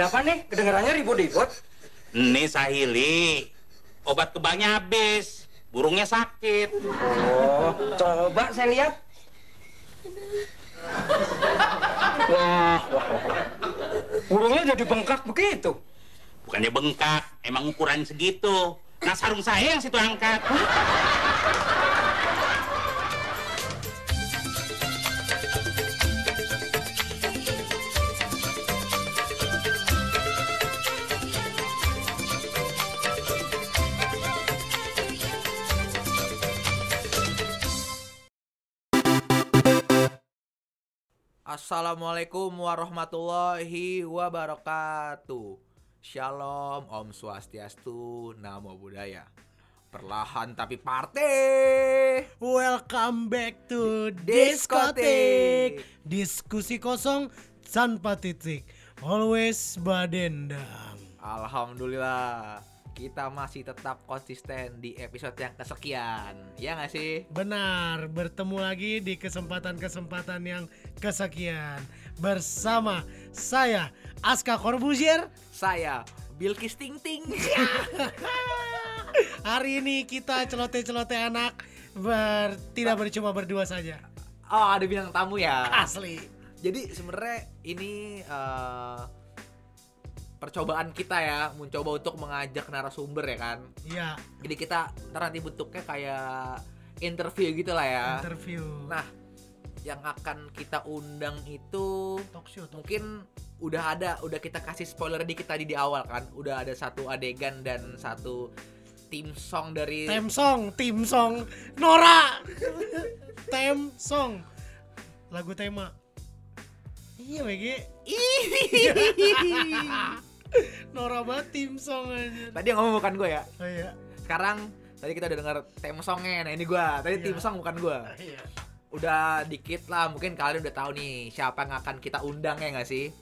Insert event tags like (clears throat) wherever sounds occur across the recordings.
Ada apa nih? Kedengarannya ribut-ribut. Ini Sahili, obat kebangnya habis, burungnya sakit. Oh, coba saya lihat. Wah, wah, wah. Burungnya jadi bengkak begitu. Bukannya bengkak, emang ukuran segitu. Nah sarung saya yang situ angkat. Assalamualaikum warahmatullahi wabarakatuh. Shalom, Om Swastiastu, Namo Buddhaya. Perlahan tapi partai. Welcome back to Diskotik. Diskotik Diskusi kosong tanpa titik Always badendang Alhamdulillah, kita masih tetap konsisten di episode yang kesekian. Ya nggak sih? Benar, bertemu lagi di kesempatan-kesempatan yang kesekian Bersama saya, Aska Corbuzier Saya Bilkis Ting Ting. (laughs) Hari ini kita celote-celote anak ber, Tidak bercuma berdua saja Oh, ada bintang tamu ya. Asli Jadi sebenarnya ini eh, percobaan kita ya, mencoba untuk mengajak narasumber ya kan. Iya, Jadi kita ntar nanti bentuknya kayak interview gitu lah ya. interview Nah, yang akan kita undang itu Talk show, talk mungkin udah ada, udah kita kasih spoiler dikit tadi di awal kan. Udah ada satu adegan dan satu tim song dari Tem song, tim song, Nora. (laughs) Tem song. Lagu tema. Iya, WG. (laughs) Nora banget tim song aja. Tadi yang ngomong bukan gue ya. Oh iya. Sekarang tadi kita udah denger tem songnya. Nah, ini gua. Tadi Iya. tim song bukan gua. (laughs) Iya. Udah dikit lah, mungkin kalian udah tahu nih siapa yang akan kita undang ya nggak sih?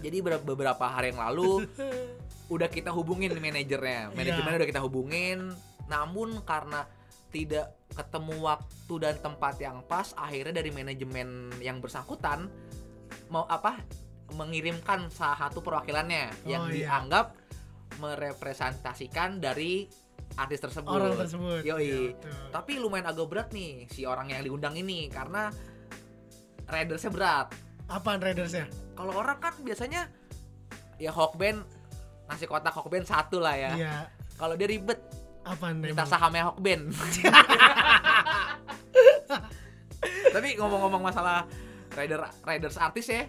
Jadi ber- beberapa hari yang lalu (laughs) udah kita hubungin manajernya. Iya. Manajemennya udah kita hubungin, namun karena tidak ketemu waktu dan tempat yang pas, akhirnya dari manajemen yang bersangkutan mau apa? Mengirimkan salah satu perwakilannya yang Oh, iya. dianggap merepresentasikan dari artis tersebut. Orang tersebut. Yoi. Betul. Tapi lumayan agak berat nih si orang yang diundang ini karena ridersnya berat. Apaan Raidersnya? Kalau orang kan biasanya ya Hawkband nasi kotak Hawkband satu lah ya. Iya. Kalau dia ribet Apaan minta emang? sahamnya Hawkband. (laughs) Tapi ngomong-ngomong masalah rider riders artis ya,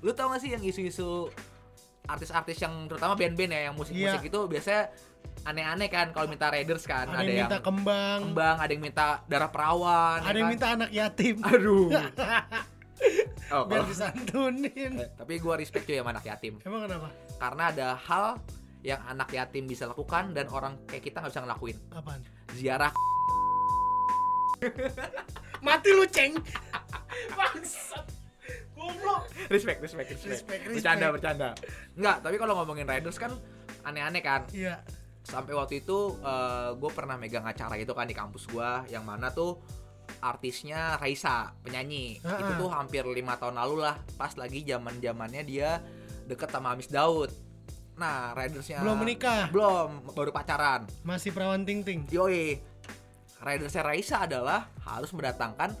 lu tau gak sih yang isu-isu artis-artis yang terutama band-band ya yang musik-musik Iya. itu biasanya aneh-aneh kan kalau minta riders kan Ada yang minta kembang, kembang, ada yang minta darah perawan, ada ya yang kan? minta anak yatim. Aduh. (laughs) oh, Biar kalau- disantunin. Eh, tapi gua respect cuy sama anak yatim Emang kenapa? karena ada hal yang anak yatim bisa lakukan dan orang kayak kita nggak bisa ngelakuin Apaan? ziarah Mati lu, Ceng. (laughs) Bangsat. Goblok. respect respect respect, Respect, respect. bercanda bercanda nggak tapi kalau ngomongin riders kan aneh-aneh kan Iya. sampai waktu itu gue pernah megang acara itu kan di kampus gua yang mana tuh artisnya Raisa penyanyi Ha-ha. itu tuh hampir lima tahun lalu lah pas lagi zaman zamannya dia deket sama Amis Daud nah ridersnya Belum menikah. belum baru pacaran Masih perawan ting-ting. yoi ridersnya Raisa adalah harus mendatangkan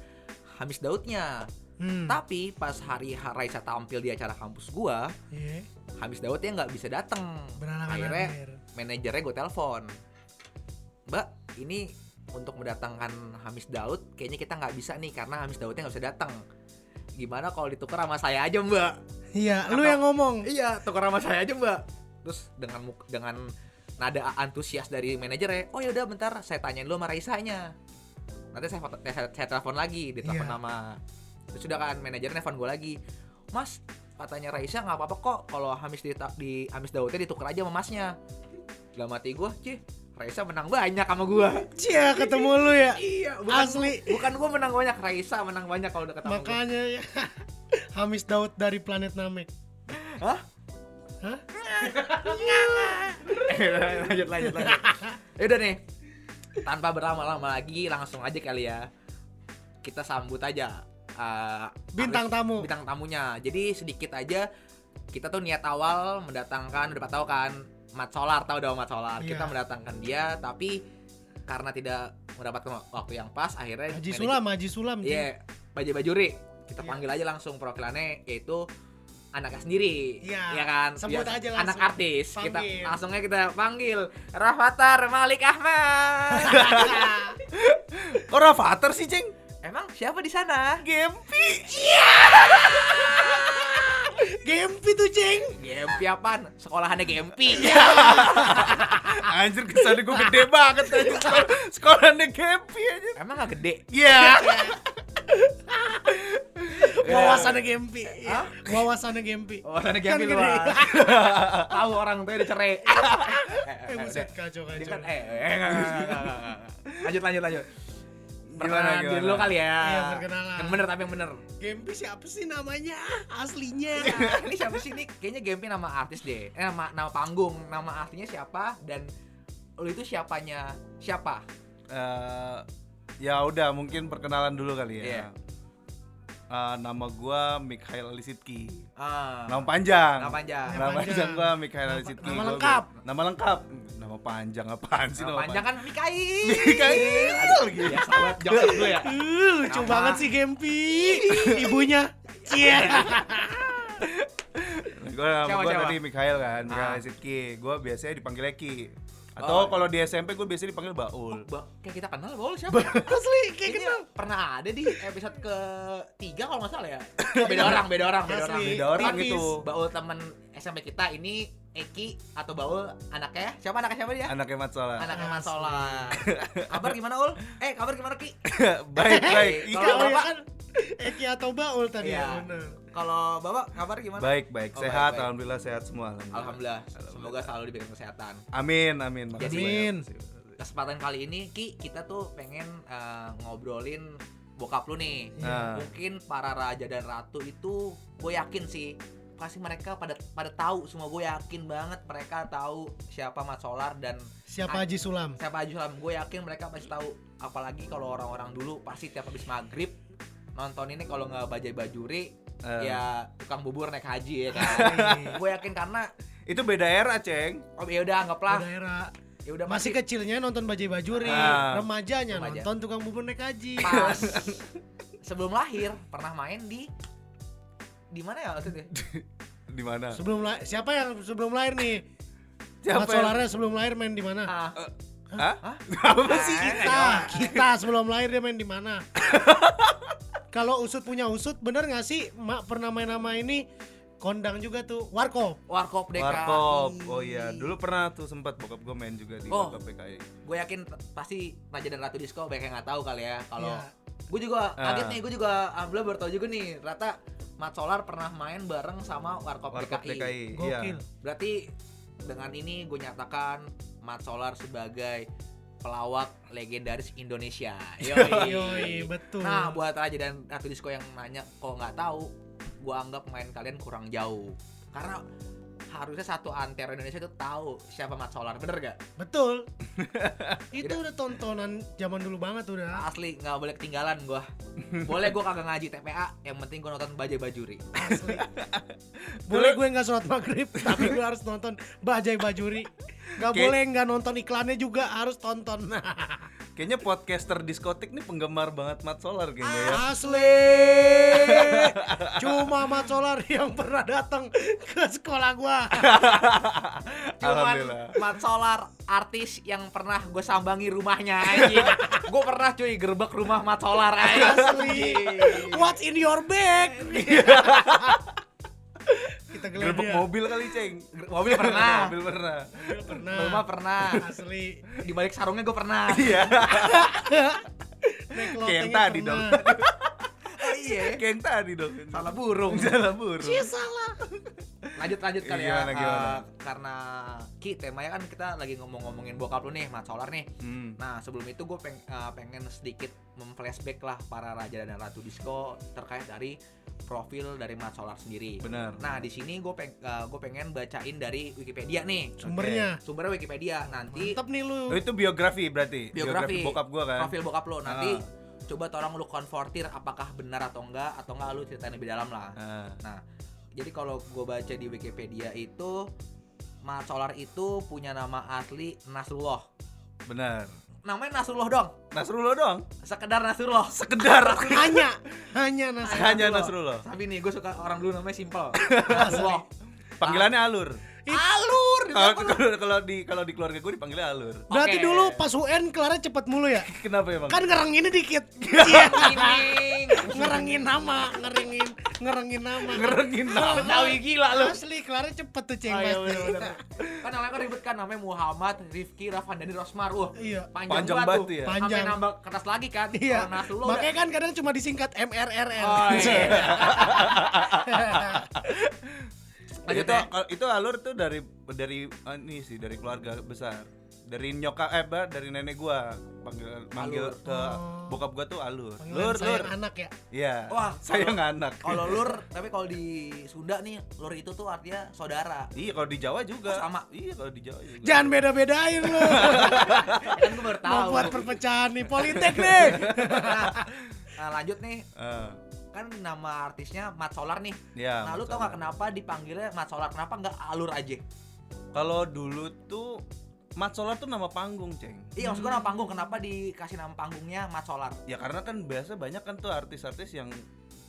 Hamis Daudnya Hmm. tapi pas hari Ha- Raisa tampil di acara kampus gua Iya. Hamis Daudnya nggak bisa datang akhirnya akhir. manajernya gue telepon mbak ini untuk mendatangkan Hamis Daud kayaknya kita nggak bisa nih karena Hamis Daudnya nggak bisa datang gimana kalau ditukar sama saya aja mbak Iya, lu Atau- yang ngomong. iya tukar sama saya aja mbak terus dengan dengan nada antusias dari manajernya oh yaudah bentar saya tanyain dulu sama Raisanya nanti saya, foto- saya, saya telepon lagi ditelepon Iya. sama terus sudah kan manajernya telepon gue lagi mas katanya Raisa nggak apa-apa kok kalau Hamis di, di Hamis Daudnya ditukar aja sama masnya dalam hati gue cih Raisa menang banyak sama gue Cia, ketemu lu ya. iya bukan Asli. bukan gue menang banyak Raisa menang banyak kalau udah ketemu gua. Makanya ya. (laughs) Hamis Daud dari planet Namek. Hah? Hah? (laughs) lanjut lanjut lanjut ya udah nih tanpa berlama-lama lagi langsung aja kali ya kita sambut aja uh, Bintang tamu. bintang tamunya jadi sedikit aja kita tuh niat awal mendatangkan udah tahu kan Mat Solar tahu dong Mat Solar kita Iya. mendatangkan dia tapi karena tidak mendapatkan wak- waktu yang pas akhirnya Haji Sulam, Haji Sulam. Iya, Bajai Bajuri. Kita Iya. panggil aja langsung profilannya yaitu anaknya sendiri. Iya, ya kan? sebut Biasa- aja langsung. Anak artis. Kita Panggil. langsungnya kita panggil Rafathar Malik Ahmad. (laughs) Kok Rafathar sih, Ceng? Emang siapa di sana? Gempi. (laughs) Gempi tuh, Ceng. Gempi apaan? Sekolahannya Gempi. Anjir kesannya gue gede banget aja sekolah, sekolahnya Gempi aja. Emang gak gede? Iya. Wawasannya Gempi. Hah? Wawasannya Gempi. Wawasannya Kan Gempi gede. luas. (laughs) Tahu orang tuh udah cerai. Eh, buset kacau Dia kacau. kan eh, eh, gimana? dulu kali ya. Iya, perkenalan. Yang bener tapi yang bener. Gempi siapa sih namanya? Aslinya. (laughs) ini siapa sih ini? Kayaknya Gempi nama artis deh. Eh, nama nama panggung, nama artinya siapa dan lu itu siapanya siapa? Eh, ya udah mungkin perkenalan dulu kali ya. Iya. Eh, nama gua Mikhail Alisitki. Ah. Nama panjang. Nama panjang. Nama Nama panjang panjang. gua Mikhail Nama- Alisitki. nama Gua- lengkap. Nama lengkap. Nama panjang apaan sih Nama panjang kan Mikail. Mikail. Aduh, ya jokes dulu ya. Uh, lucu Nama. banget sih Gempi. Ibunya. Iya. Gue nama gue tadi Mikhail kan, Mikhail Ah. Alisitki. Gue biasanya dipanggil Eki. Oh, Atau iya. kalau di SMP gue biasanya dipanggil Baul. Ba- kayak kita kenal Bol siapa? (laughs) Asli kayak Ini kenal. pernah ada di episode ke tiga kalau nggak salah ya. beda orang, beda orang, beda orang. Beda orang gitu. Baul temen SMP kita ini Eki atau Baul anaknya siapa anaknya siapa dia? Anaknya Mat Solar. Anaknya Mas Solar. (laughs) Kabar gimana Ul? Eh kabar gimana Ki? (laughs) baik, baik. Kalau Bapak- kan Eki atau Baul tadi Iya. ya bener. Kalau Bapak kabar gimana? Baik, baik. Oh, Sehat, baik, baik. alhamdulillah sehat semua. Alhamdulillah. Semoga selalu diberikan kesehatan. Amin, amin. Makasih Jadi- banyak. Amin. Kesempatan kali ini Ki kita tuh pengen eh, ngobrolin bokap lu nih. Nah. Mungkin para raja dan ratu itu gue yakin sih pasti mereka pada pada tahu semua gue yakin banget mereka tahu siapa Mat Solar dan Siapa Haji Sulam? siapa Haji Sulam gue yakin mereka pasti tahu apalagi kalau orang-orang dulu pasti tiap habis maghrib nonton ini kalau nggak bajai bajuri Eh. ya tukang bubur naik haji ya kan (laughs) gue yakin karena Itu beda era, Ceng. oh ya udah anggaplah Daerah ya udah masih kecilnya nonton Bajai Bajuri, Ah. remajanya Remaja. nonton tukang bubur naik haji. pas (laughs) sebelum lahir pernah main di di mana ya waktu itu (laughs) Di mana? Sebelum la- siapa yang sebelum lahir nih? Siapa Mat Solarnya sebelum lahir main di mana? ah Hah? Apa sih? Kita, kita sebelum lahir dia main di mana? Kalau usut punya usut, bener nggak sih? Mak pernah main nama ini kondang juga tuh, Warkop. warkop DKI Warkop. Oh iya, dulu pernah tuh sempat bokap gue main juga di Oh. Warkop PKI. gue yakin pasti Raja dan Ratu Disco banyak yang nggak tahu kali ya kalau Iya. gue juga Ah. kaget nih gue juga alhamdulillah baru tahu juga nih ternyata Mat Solar pernah main bareng sama Warkop, Warkop DKI. PKI. Iya. Gokil. berarti dengan ini gue nyatakan Mat Solar sebagai pelawak legendaris Indonesia (laughs) Yoi. Yoi, betul. nah buat Raja dan Ratu Disco yang nanya kok nggak tahu gue anggap main kalian kurang jauh karena harusnya satu antero Indonesia itu tahu siapa Mat Solar bener gak? Betul. (laughs) Itu udah tontonan zaman dulu banget udah. asli nggak boleh ketinggalan gua boleh gua kagak ngaji TPA yang penting gua nonton Bajai Bajuri Asli. (laughs) Boleh gue nggak sholat maghrib, tapi gue harus nonton Bajai Bajuri. Gak boleh nggak nonton iklannya juga harus tonton. (laughs) Kayaknya podcaster diskotik nih penggemar banget Mat Solar kayaknya ya. Asli. Cuma Mat Solar yang pernah datang ke sekolah gua. (laughs) cuman Alhamdulillah. Mat Solar artis yang pernah gue sambangi rumahnya anjing gue pernah cuy gerbek rumah Mat Solar Asli. What's in your bag? (laughs) Kita geledah. Gerbek mobil kali, Ceng. mobil pernah mobil pernah. Mobil pernah. rumah pernah Asli. di balik sarungnya gue pernah Iya. (laughs) Kayak yang tadi pernah. dong. oh (laughs) iya Kayak yang tadi dong. salah burung Salah burung. Cie, salah. Lanjut lanjut kali ya Gimana, gimana? Eh, karena Ki temanya kan kita lagi ngomong-ngomongin bokap lu nih Mat Solar nih Hmm. Nah sebelum itu gue peng- eh, pengen sedikit memflashback lah para raja dan ratu disco terkait dari profil dari Mat Solar sendiri. Benar. Nah di sini gue peng gue pengen bacain dari Wikipedia nih. Sumbernya. Sumbernya Wikipedia. Nanti Mantap nih lu. Oh, itu biografi berarti. biografi, bokap gua kan. Profil bokap lo. Nanti Ah. coba tolong lu konfortir apakah benar atau enggak atau enggak lu ceritain lebih dalam lah. Ah. Nah jadi kalau gue baca di Wikipedia itu Mat Solar itu punya nama asli Nasrullah. Benar. Namanya Nasrullah dong. Nasrullah dong. Sekedar Nasrullah. Sekedar hanya hanya nasi hanya Nasrullah. Tapi nih gue suka orang dulu namanya simple. (laughs) Nasrullah. Panggilannya alur. Alur. Kalau di kalau di keluarga gue dipanggilnya alur. berarti dulu pas UN kelarnya cepet mulu ya (laughs) Kenapa emang? kan ngerenginnya dikit (laughs) Iya. Ini. ngerengin nama ngerengin ngerengin nama ngerengin nama. Betawi gila lu. asli kelarnya cepet tuh ceng Oh, iya, pasti bener-bener. (laughs) kan namanya kan ribet kan namanya Muhammad, Rifki, Rafandani, Rosmar. Wah, iya panjang, Panjang banget tuh. ya. Sampai Panjang. nambah kertas lagi kan. iya makanya kan kadang cuma disingkat MRRR Oh, iya. Lanjut itu ya. kalau- itu alur tuh dari dari eh, ini sih dari keluarga besar. Dari nyokap eh bah, dari nenek gua panggil manggil Alur. ke Oh. bokap gua tuh alur. Panggilan Lur, sayang lur. anak ya Iya. Wah, sayang anak. Kalau lur, (laughs) tapi kalau di Sunda nih, lur itu tuh artinya saudara. Iya, kalau di Jawa juga. Oh, sama. Iya, kalau di Jawa juga. jangan beda-bedain lu Ya (laughs) kan gue baru tahu. mau buat perpecahan (laughs) nih politik nih Nah, lanjut nih, Eh, kan nama artisnya Mat Solar nih. ya. nah, lu tau gak kenapa dipanggilnya Mat Solar? Kenapa nggak Alur aja? Kalau dulu tuh Mat Solar tuh nama panggung, Ceng. Iya, maksud gue nama panggung. Kenapa dikasih nama panggungnya Mat Solar? Ya karena kan biasa banyak kan tuh artis-artis yang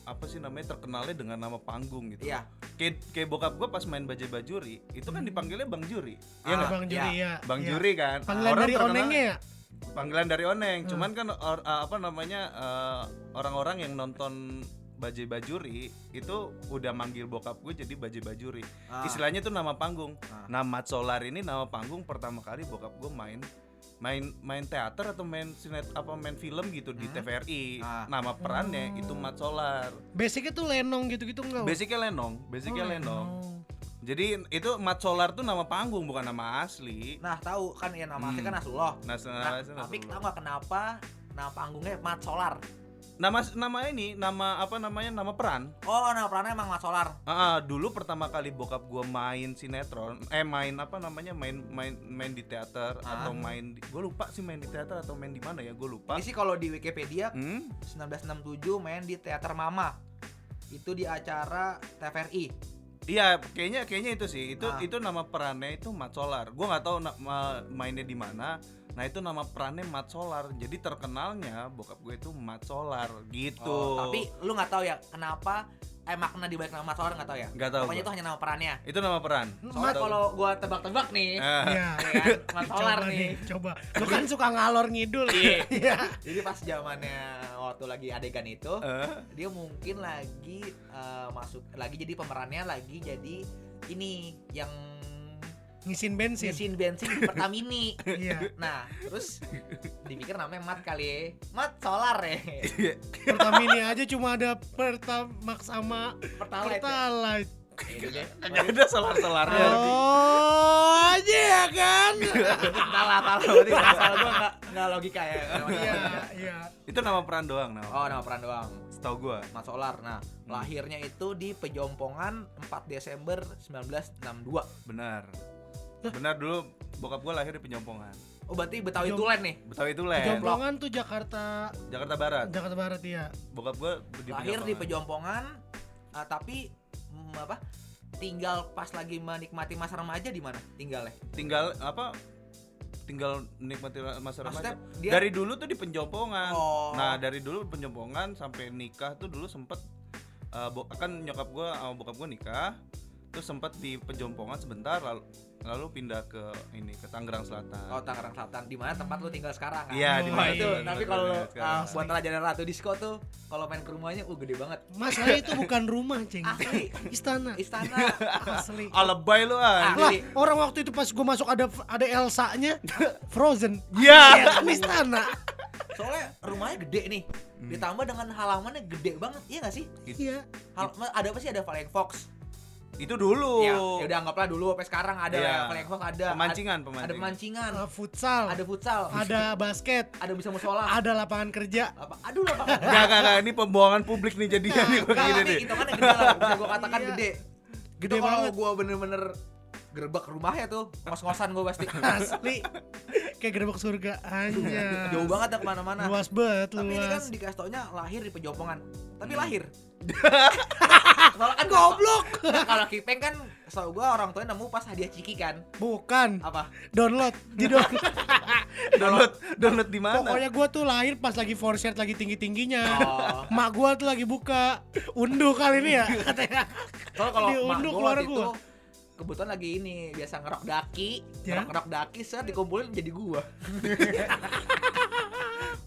apa sih namanya terkenalnya dengan nama panggung gitu. Iya. Kayak, kayak bokap gue pas main Bajai Bajuri, itu kan dipanggilnya Bang Juri. Iya Ah, nggak? bang Juri ya Bang iya. Juri kan. panggilan Orang dari terkenal- onengnya ya Panggilan dari Oneng. Cuman kan or- uh, apa namanya uh, orang-orang yang nonton Bajai Bajuri itu udah manggil bokap gue jadi Bajai Bajuri. Ah. Istilahnya tuh nama panggung. Ah. Nah, Mat Solar ini nama panggung pertama kali bokap gue main main main teater atau main sinet apa main film gitu di Hmm. TVRI. Ah. Nama perannya itu Mat Solar. basicnya tuh lenong gitu-gitu enggak Basicnya Lenong, Oh, basicnya Lenong. Jadi itu Mat Solar tuh nama panggung bukan nama asli. Nah, tahu kan ya nama asli Hmm. kan Nasrullah. Nah, Nah, tapi tahu nggak kenapa nama panggungnya Mat Solar? nama nama ini nama apa namanya nama peran Oh, nama perannya emang Mat Solar. Ah, dulu pertama kali bokap gua main sinetron, eh main apa namanya main main main di teater Ah. atau main di, gue lupa sih main di teater atau main di mana ya, gue lupa. Ini sih kalau di Wikipedia Hmm? 1967 main di Teater Mama. Itu di acara TVRI. Iya, kayaknya kayaknya itu sih. Itu Ah. itu nama perannya itu Mat Solar. Gua nggak tahu ma- mainnya di mana. Nah, itu nama perannya Mat Solar. Jadi terkenalnya bokap gue itu Mat Solar gitu. Oh, tapi lu nggak tahu ya kenapa eh makna di balik nama Mat Solar nggak tahu ya? Nggak tahu Pokoknya gua. itu hanya nama perannya. itu nama peran. Soalnya tahu. kalau gua tebak-tebak nih. Iya. ya kan, Mat Solar coba nih. coba lu kan suka ngalor ngidul iya Jadi pas zamannya waktu lagi adegan itu, Eh, dia mungkin lagi eh, masuk lagi jadi pemerannya lagi jadi ini yang ngisin bensin ngisiin bensin di Pertamini. (laughs) iya Nah, terus dipikir namanya Mat kali ya. Mat Solar ya. iya. Pertamini aja cuma ada Pertamax sama Pertalite. ya? Pertalite deh. Nggak ada solar-solarnya. oh aja ya kan (laughs) Salah, salah. Berarti asal gua nggak nggak logika ya. iya iya Itu nama peran doang nama. Oh, nama peran doang. Setahu gua. Mat Solar. Nah, lahirnya itu di Pejompongan 4 Desember 1962. Benar. Benar dulu bokap gua lahir di Penyompongan. Oh, berarti Betawi Jom- Tulen nih. Betawi itu Len, Jompongan tuh Jakarta Jakarta Barat. Jakarta Barat ya Bokap gua di Lahir di Pejompongan ah, tapi apa? Tinggal pas lagi menikmati masa remaja di mana tinggalnya? Tinggal apa? Tinggal nikmati masa remaja. dia Dari dulu tuh di Penjompongan. Oh. Nah, dari dulu Penjompongan sampai nikah tuh dulu sempet bo- kan nyokap gua sama bokap gua nikah terus sempet di Penjompongan sebentar lalu lalu pindah ke ini ke Tangerang Selatan. Oh, Tangerang Selatan. Di mana tempat lu tinggal sekarang kan? Iya, di Wah, mana itu. Tapi kalau ah, buat Raja Ratu Disco tuh kalau main ke rumahnya uh gede banget. masalahnya itu bukan rumah ceng Asli. istana Istana. asli Alebay lu ah. Ah. lah orang waktu itu pas gue masuk ada ada Elsa nya Frozen Iya. ya kan istana Soalnya rumahnya gede nih. Ditambah dengan halamannya gede banget. Iya gak sih? iya Hal ada apa sih ada Flying Fox? Itu dulu. Ya, ya udah anggaplah dulu sampai sekarang ada. Flying Fox ada. Pemancingan, Ada, pemancingan. ada pemancingan. Uh, futsal Ada futsal. ada basket Ada bisa musola. ada lapangan kerja Apa? Aduh lah, Pak. Enggak, enggak, ini pembohongan publik nih jadinya nih Enggak, begini nih. itu kan yang gede lah, bisa gua katakan Iya. gede. Gede Itu kalau banget. gua bener-bener gerbek rumahnya tuh, ngos-ngosan gua pasti. (laughs) asli kayak gerbek surga aja Jauh banget ya ke mana-mana. luas banget Tapi ini kan luas dikasih taunya lahir di Pejompongan. Tapi Hmm. lahir. (laughs) Soalnya kan goblok Nggak, kalau Kipeng kan setahu gua orang tuanya nemu pas hadiah Ciki kan. Bukan, Apa? download di download. (laughs) download download di mana Pokoknya gua tuh lahir pas lagi foresight lagi tinggi-tingginya. Oh. Mak gua tuh lagi buka unduh kali ini ya katanya. Soalnya kalau mak waktu itu gua. Kebetulan lagi ini biasa ngerok daki, Ya. ngerok ngerok daki set dikumpulin jadi gua. (laughs)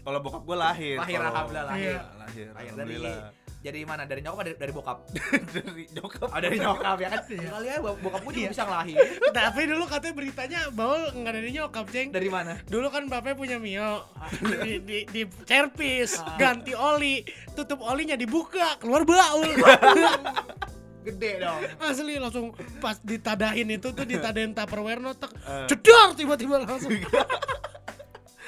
kalau bokap gue lahir Lahir, alhamdulillah, lahir. Iya, lahir Lahir dari alhamdulillah jadi mana? Dari nyokap dari, dari bokap? (laughs) dari nyokap Oh dari nyokap ya kan? Iya. Kali ya bokap gua juga Iya. bisa ngelahir. (laughs) Tapi dulu katanya beritanya Baul nggak dari nyokap, Ceng. Dari mana? Dulu kan bapaknya punya Mio di, di, di servis, Ah. ganti oli, tutup olinya dibuka, keluar baul. Gede dong. Asli langsung pas ditadain itu tuh ditadain tupperware notek, Eh. cedar tiba-tiba langsung. (laughs)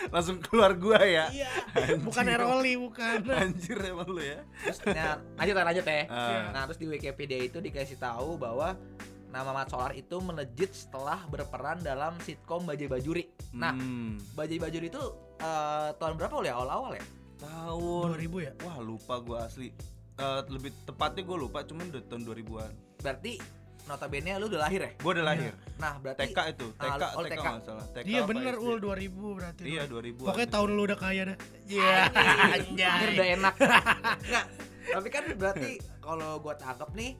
langsung keluar gua ya Iya, bukan air oli, bukan. anjir emang lu ya Terus nah, lanjut lanjut ya. Ah. Nah, terus di Wikipedia itu dikasih tahu bahwa nama Mat Solar itu melejit setelah berperan dalam sitkom Bajai Bajuri. Nah, Hmm, Bajai Bajuri itu eh, tahun berapa ya? Awal-awal ya? tahun 2000 ya? wah lupa gua asli Eh, lebih tepatnya gua lupa cuman udah tahun 2000-an Berarti notabene lu udah lahir ya? gua udah lahir Nah, berarti TK itu TK Ah, oh, TK TK. salah TK Iya bener ul 2000 berarti. iya lu. 2000 Pokoknya tahun lu udah kaya dah. Iya. Anjir udah enak. (laughs) Enggak. Tapi kan berarti kalau gua tangkap nih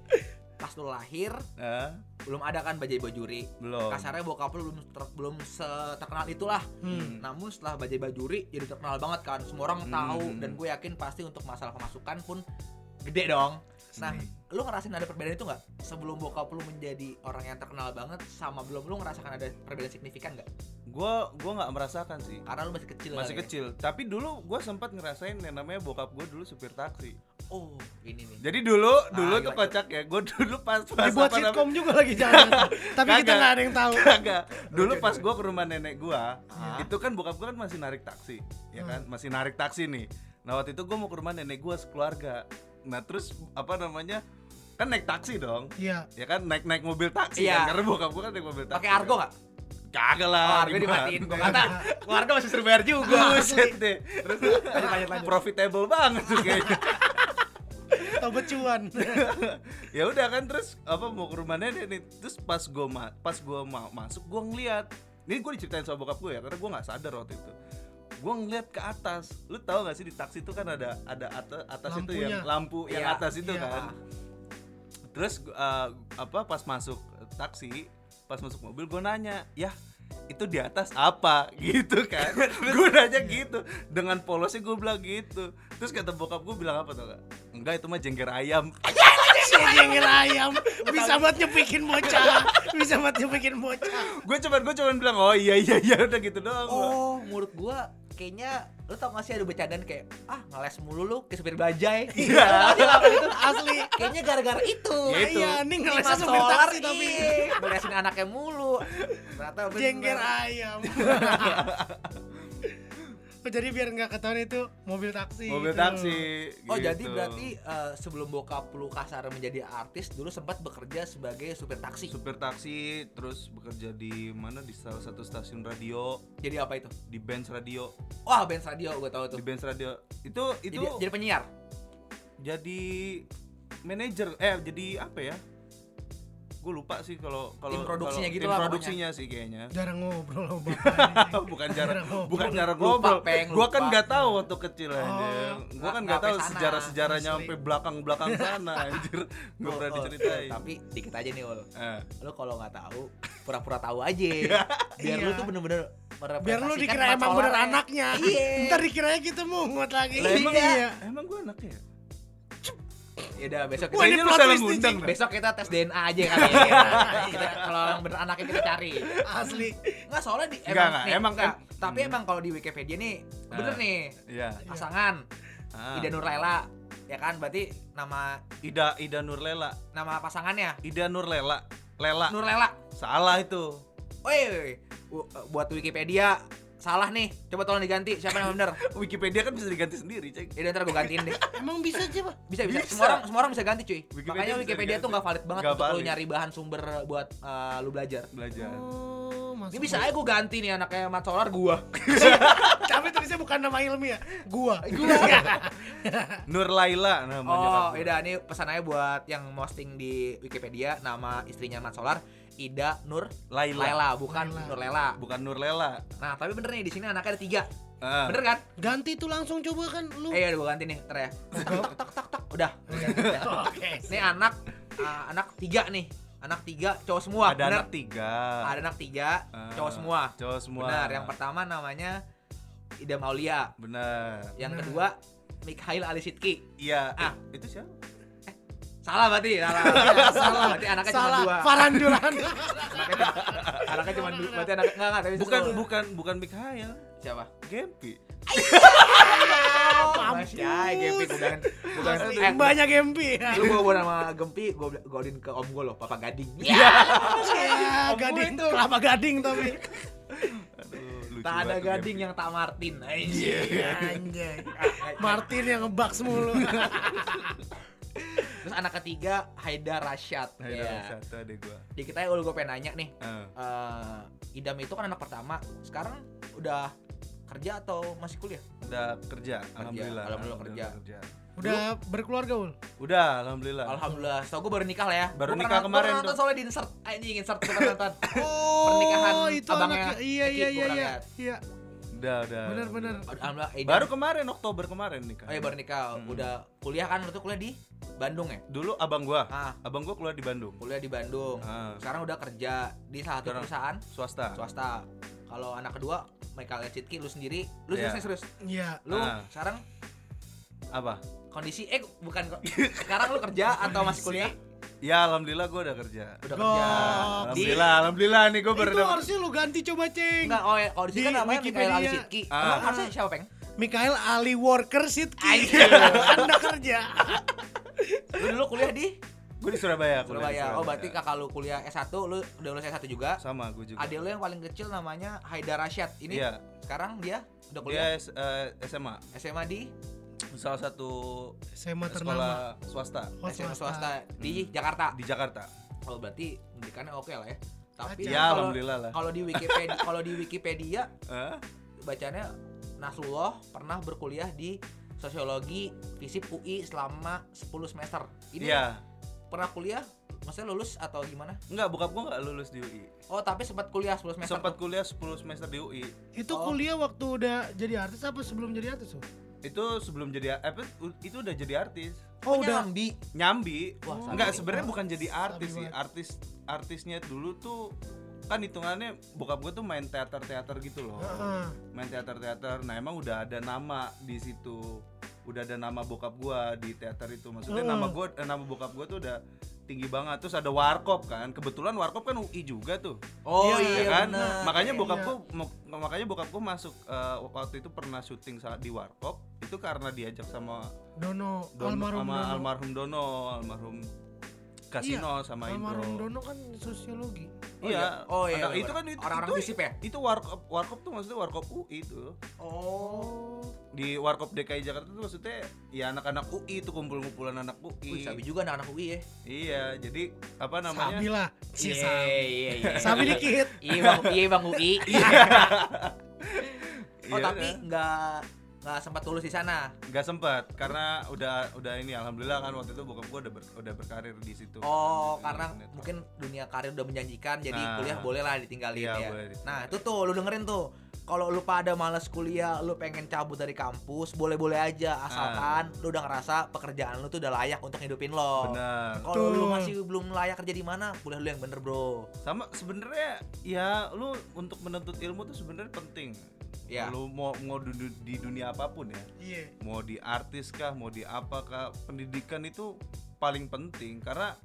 pas lu lahir Eh, belum ada kan Bajai Bajuri. belum Kasarnya bokap lu belum ter- belum terkenal itulah. Hmm. Namun setelah Bajai Bajuri jadi terkenal banget kan. Semua orang tahu Hmm. dan gue yakin pasti untuk masalah pemasukan pun gede dong. Nah, lu ngerasain ada perbedaan itu nggak? Sebelum bokap lu menjadi orang yang terkenal banget sama belum lu ngerasakan ada perbedaan signifikan nggak? gua gua nggak merasakan sih Karena lu masih kecil masih kali ya. kecil tapi dulu gua sempat ngerasain yang namanya bokap gua dulu supir taksi Oh, ini nih. jadi dulu dulu Ah, tuh kocak ya gua dulu pas pas Dibuat apa namanya- sitkom juga lagi jangan. (laughs) Tapi kita nggak ada yang tahu. (laughs) Kagak. Dulu pas gua ke rumah nenek gua, Ah. itu kan bokap gua kan masih narik taksi, ya kan? Hmm. Masih narik taksi nih. Nah, waktu itu gua mau ke rumah nenek gua sekeluarga. Nah, terus apa namanya? Kan naik taksi dong. Iya. Ya kan naik-naik mobil taksi Iya. kan karena bokap gua kan naik mobil taksi. Pakai argo nggak? Kagak Oh, lah. argo gimana? dimatiin. Gua kata keluarga masih suruh bayar juga. (laughs) Buset deh. Terus Lanjut, lanjut, lanjut. profitable banget tuh kayaknya. (laughs) Tahu becuan. (laughs) ya udah kan terus apa mau ke rumah nenek nih terus pas gua ma pas gua mau masuk gua ngeliat ini gue diceritain sama bokap gue ya karena gua nggak sadar waktu itu gua ngeliat ke atas. Lu tahu gak sih di taksi itu kan ada ada atas atas itu yang lampu yang Iya, atas itu iya. kan. Terus uh, apa pas masuk taksi pas masuk mobil gue nanya ya itu di atas apa? (laughs) Gitu kan. Gue nanya gitu. Dengan polosnya gue bilang gitu. Terus kata bokap gue bilang apa tau gak? Enggak itu mah jengger ayam. (laughs) Si jengkel ayam. (laughs) Bisa buat nyepikin bocah. Bisa buat nyepikin bocah. gue cuman gue cuman bilang oh iya iya iya. Udah gitu doang gua. Oh, menurut gua kayaknya lu tau gak sih ada bercandaan kayak ah ngeles mulu lu ke supir bajai. (laughs) Iya. itu Asli. kayaknya gara-gara itu. Ya itu. Iya, nih ngelesnya supir taksi tapi iya. ngelesin anaknya mulu. Ternyata bener. jengkel ayam. (laughs) Oh, jadi biar nggak ketahuan itu mobil taksi. mobil gitu. taksi Oh gitu. jadi berarti eh, sebelum bokap lu kasar menjadi artis dulu sempat bekerja sebagai supir taksi. supir taksi terus bekerja di mana di salah satu stasiun radio Jadi apa itu? di Benz radio Wah Benz Radio gue tahu tuh. di Benz radio itu itu Jadi, jadi penyiar. jadi manajer eh jadi apa ya gue lupa sih kalau kalau Tim produksinya gitu tim lah produksinya sih kayaknya Jarang ngobrol bapak. (laughs) bukan Jarang ngobrol. bukan Lupa, ngobrol gua kan nggak tahu waktu kecil aja Oh, gua nggak- kan nggak tahu sejarah sejarahnya sampai belakang belakang sana anjir nggak Oh, pernah diceritain Tapi dikit aja nih Ul. Eh, Lu kalau nggak tahu pura-pura tahu aja. (laughs) Biar lu Iya. tuh bener-bener Biar lu merepresentasikan dikira emang bener anaknya. Iya. Ntar dikiranya kita mungut lagi. emang Iya. emang gua anaknya ya? Udah besok Wah, kita ini Kayaknya lu plot salah twist besok kita tes DNA aja kali (laughs) ya. kita kalau yang bener anaknya kita cari. Asli. Enggak soalnya di emang nggak, nih, emang nggak. kan- tapi Hmm. emang kalau di Wikipedia nih bener Ah. nih Iya. pasangan Ah. Ida Nurlela ya kan berarti nama Ida Ida Nurlela nama pasangannya Ida Nurlela Lela Nurlela. salah itu Woi, bu- buat Wikipedia salah nih. Coba tolong diganti siapa yang bener. (laughs) Wikipedia kan bisa diganti sendiri cek Ya ntar gue gantiin deh. Emang bisa aja, Pak? Bisa, bisa. Bisa. Semua orang semua orang bisa ganti, cuy. Wikipedia Makanya Wikipedia diganti. tuh nggak valid banget Nggak untuk lu nyari bahan sumber buat eh, lu belajar. belajar Oh, masuk. Ini bisa aja gue ganti nih anaknya Mat Solar gua. (laughs) Tapi tulisnya bukan nama ilmiah, gua. (laughs) Gua. Nur Laila nama nyokap Oh. Ida ini pesan aja buat yang posting di Wikipedia nama istrinya Mat Solar Ida Nur Laila. Lela, bukan Laila. Nur Lela. Bukan Nur Lela. Nah, tapi bener nih di sini anaknya ada tiga. Ah. Bener kan? Ganti tuh langsung coba kan lu. Eh, ya gue ganti nih, ntar ya. Tak tak tak tak. Udah. (laughs) Oke. Ini anak ah, anak tiga nih. Anak tiga cowok semua. Ada bener? anak tiga. Ada anak tiga Ah, cowok semua. Cowok semua. Benar. Yang pertama namanya Ida Maulia. Benar. Yang kedua Mikhail Ali Sidki. Iya. Ah. itu siapa? Salah berarti, salah. (laughs) salah. Berarti anaknya cuma Salah, dua. Farhan Duran. Anaknya, (laughs) anaknya cuma dua. Berarti anak enggak enggak tapi Bukan satu. bukan bukan Mikhail. siapa? Gempi. Masih aja Gempi. Gue bilang, eh, Banyak Gempi. Lu gua bawa nama Gempi, gua godin ke om gue loh, Papa Gading. Ya, gading tuh kelapa gading tapi. Aduh, Tak ada gading yang tak Martin. Iya, Anjay. Martin yang ngebaks mulu. (laughs) Terus anak ketiga Haidar Rashad. Nah, itu Iya. satu ada gua. Dikit aja gue pengen nanya nih. Ah. eh, Idam itu kan anak pertama. Sekarang udah kerja atau masih kuliah? udah kerja, alhamdulillah. alhamdulillah kerja. Udah berkeluarga ul. Udah, alhamdulillah. Alhamdulillah. Setahu gue baru nikah lah ya. Baru Gua nikah pernah- kemarin pernah nonton tuh. soalnya di insert. Anjing insert gue nonton. Oh, Pernikahan itu abangnya anaknya. Iya iya iya iya. Iya, Udah, udah. benar benar. Alhamdulillah. Idam. Baru kemarin Oktober kemarin nikah. Oh iya baru nikah. Hmm. Udah kuliah kan? Lu tuh kuliah di Bandung ya? Dulu abang gua, Ah, abang gua keluar di Bandung. kuliah di Bandung. Ah. Sekarang udah kerja di salah satu Sekarang- perusahaan Swasta. swasta. Kalau anak kedua Michael Citki lu sendiri, lu Iya. serius serius. Iya. Lu Ah. sekarang Apa? kondisi eh bukan kok. sekarang lu kerja atau masih kuliah? Ya alhamdulillah gua udah kerja. Udah Gok. kerja. Di Alhamdulillah, alhamdulillah nih gua baru Itu harusnya lu ganti coba, Ceng. Enggak, oh ya, kalau di sini kan namanya Michael Ali. Sidki. Ah. Emang harusnya siapa, Peng? Mikael Ali Worker Sidki. Anjir. (laughs) Anda kerja. Lu dulu kuliah di Gua di Surabaya. kuliah di Surabaya. Oh, berarti kakak lu kuliah S1, lu udah lulus S1 juga. sama gua juga. Adik lu yang paling kecil namanya Haidar Rashad. Ini Iya, sekarang dia udah dia kuliah S- eh, SMA. SMA di Salah satu SMA ternama. sekolah swasta Oh, SMA swasta. swasta di Jakarta. di Jakarta. Oh, berarti pendidikannya oke lah ya. Tapi. Ya kalau- alhamdulillah lah. Kalau di Wikipedia, (laughs) kalau di Wikipedia bacanya Nasrullah pernah berkuliah di Sosiologi Fisip UI selama 10 semester. Ini Iya. pernah kuliah? Maksudnya lulus atau gimana? Enggak, bokap gua enggak lulus di UI. Oh, tapi sempat kuliah 10 semester. Sempat kuliah 10 semester di UI. Itu Oh. kuliah waktu udah jadi artis apa sebelum jadi artis? Ul? Itu sebelum jadi apa itu udah jadi artis. Oh, udah. nyambi. Nyambi. Wah, enggak banget. sebenarnya bukan jadi artis sih. Artis artisnya dulu tuh kan hitungannya bokap gua tuh main teater-teater gitu loh. Heeh. main teater-teater. Nah, emang udah ada nama di situ. Udah ada nama bokap gua di teater itu. Maksudnya Hmm. nama gua eh, nama bokap gua tuh udah tinggi banget. Terus ada Warkop kan. Kebetulan Warkop kan UI juga tuh. Oh Iya, iya, ya kan? bener. Makanya Iya. bokapku mo- makanya bokapku masuk eh, waktu itu pernah syuting saat di Warkop itu karena diajak sama Dono, Don, almarhum sama Dono. almarhum Dono, almarhum Kasino sama almarhum Indro. Dono kan sosiologi. Oh iya. Oh iya. Ada- iya, itu kan itu, orang-orang fisip ya? itu warkop warkop tuh maksudnya warkop UI itu. Oh. Di warkop DKI Jakarta tuh maksudnya ya anak-anak UI itu kumpul-kumpulan anak UI. Wih, sabi juga anak-anak UI ya. Iya, jadi apa namanya? Sabi lah. Si Iya, Sabi. iya, iya. Sabi dikit. (laughs) Iya, Bang, iya Bang UI. (laughs) Oh, Iya, tapi kan? nggak nggak sempat lulus di sana. nggak sempat karena udah udah ini alhamdulillah kan waktu itu bokap gua udah ber- udah berkarir di situ. Oh, Di karena sinetron. mungkin dunia karir udah menjanjikan, jadi Nah. kuliah boleh lah ditinggalin Iya, ya. boleh ditinggalin. Nah, itu tuh lu dengerin tuh. Kalau lu pada males kuliah, lu pengen cabut dari kampus, boleh-boleh aja asalkan lu udah ngerasa pekerjaan lu tuh udah layak untuk hidupin lo. Benar. Kalau lu masih belum layak kerja di mana, kuliah lu yang bener, Bro. Sama sebenarnya ya lu untuk menuntut ilmu tuh sebenarnya penting. Ya. Lu mau mau di, di dunia apa pun ya. Iya. Mau di artis kah, mau di apa kah, pendidikan itu paling penting karena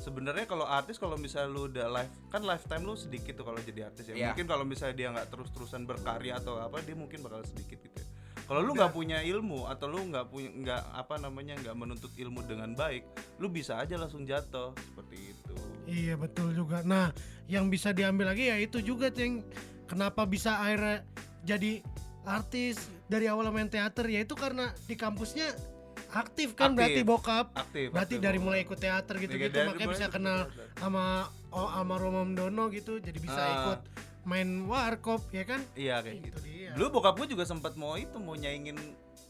sebenarnya kalau artis kalau misalnya lu udah life kan lifetime lu sedikit tuh kalau jadi artis ya. Iya. Mungkin kalau misalnya dia nggak terus-terusan berkarya atau apa dia mungkin bakal sedikit gitu. ya. Kalau lu nggak punya ilmu atau lu nggak punya nggak apa namanya nggak menuntut ilmu dengan baik, lu bisa aja langsung jatuh seperti itu. Iya betul juga. Nah, yang bisa diambil lagi ya itu juga ceng. Kenapa bisa akhirnya jadi artis dari awal main teater ya itu karena di kampusnya aktif kan Aktif. berarti bokap. Aktif. Berarti aktif dari mulai ikut teater gitu-gitu Dari makanya bisa kenal sama oh, sama Romam Dono gitu jadi bisa Ah. ikut main warkop ya kan Iya kayak Itu gitu. dia. Dulu bokap gue juga sempat mau itu mau nyaingin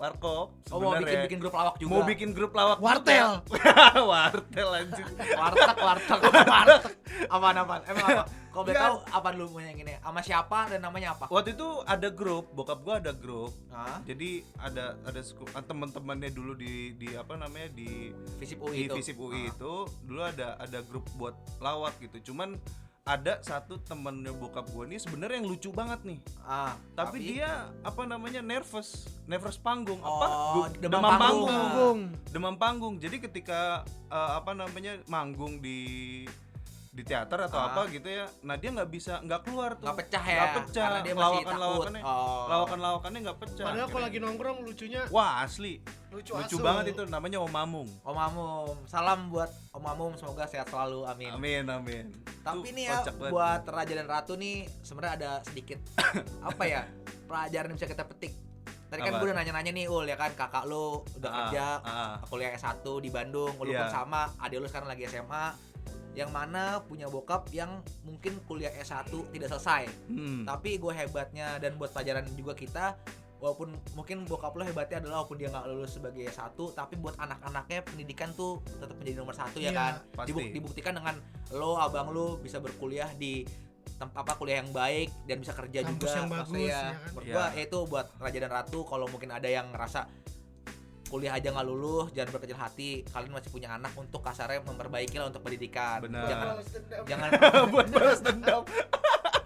warkop. Oh, mau bikin bikin grup lawak juga. Mau bikin grup lawak. Wartel. (laughs) wartel anjir. warteg, warteg, warteg. (laughs) Apaan apaan? Emang apa? Kalau boleh tahu apa dulu mau yang ini? Sama siapa dan namanya apa? Waktu itu ada grup, bokap gue ada grup. Hah? Jadi ada ada ah, teman-temannya dulu di di apa namanya di Visip di UI itu. Visip UI Ah. itu dulu ada ada grup buat lawak gitu. Cuman ada satu temennya bokap gue nih sebenarnya yang lucu banget nih. Ah, Tapi, dia apa namanya nervous, nervous panggung Oh, apa? Gu- demam panggung. Punggung. demam panggung. Jadi ketika eh, apa namanya manggung di di teater atau Ah. apa gitu ya, nah dia nggak bisa nggak keluar tuh, nggak pecah ya. nggak pecah, Karena dia masih lawakan takut. lawakannya, Oh. lawakan lawakannya nggak pecah. Padahal kalau lagi nongkrong lucunya wah asli, lucu, lucu asu. banget itu namanya Om Mamung. Om Amum, salam buat Om Amum, semoga sehat selalu, amin. Amin amin. Tapi Tuh, nih ya kocak banget. buat Raja dan Ratu nih sebenarnya ada sedikit (coughs) apa ya pelajaran yang bisa kita petik. Tadi kan gue udah nanya-nanya nih Ul ya kan kakak lu udah Ah, kerja ah. kuliah S1 di Bandung walaupun Iya. sama adik lu sekarang lagi SMA yang mana punya bokap yang mungkin kuliah S1 tidak selesai Hmm. tapi gue hebatnya dan buat pelajaran juga kita walaupun mungkin bokap lo hebatnya adalah walaupun dia nggak lulus sebagai S1 tapi buat anak-anaknya pendidikan tuh tetap menjadi nomor satu ya Iya, kan pasti. Dibuk- dibuktikan dengan lo abang lo bisa berkuliah di tem- apa kuliah yang baik dan bisa kerja Kampus juga yang bagus, ya, ya kan? Iya. gua ya itu buat raja dan ratu kalau mungkin ada yang ngerasa kuliah aja nggak lulus jangan berkecil hati kalian masih punya anak untuk kasarnya memperbaiki lah untuk pendidikan Benar. jangan jangan buat balas dendam. (laughs)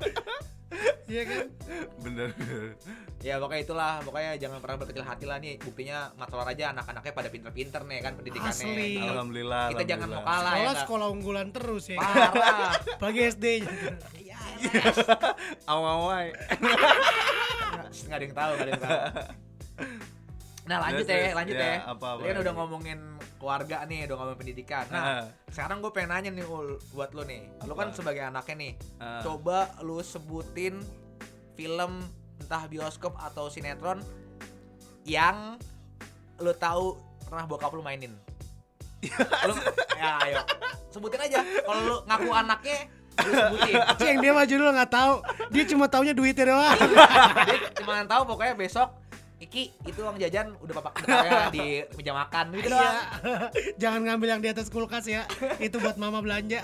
(laughs) Iya kan? Bener. bener. ya pokoknya itulah pokoknya jangan pernah berkecil hati lah nih buktinya masalah aja anak-anaknya pada pinter-pinter nih kan pendidikannya Asli. Kalau Alhamdulillah. kita jangan mau alhamdulillah. kalah ya Sekolah nggak? sekolah unggulan terus ya. parah (laughs) Apalagi SD. Iya, Awai-awai. nggak ada yang tahu nggak ada yang tahu (laughs) nah lanjut ya lanjut Ya, ya, apa, apa kan udah ngomongin keluarga nih udah ngomongin pendidikan nah Ah. sekarang gue pengen nanya nih ul buat lo nih lo kan Apa? sebagai anaknya nih Ah. coba lu sebutin film entah bioskop atau sinetron yang lu tahu pernah bokap lu mainin (laughs) lu, ya ayo sebutin aja kalau lu ngaku anaknya lu sebutin Cih, yang dia maju dulu nggak tahu. Dia cuma taunya duitnya doang. dia cuma tahu pokoknya besok Iki itu uang jajan udah papak dekarnya di meja makan gitu Iya. doang. (laughs) Jangan ngambil yang di atas kulkas ya. Itu buat mama belanja.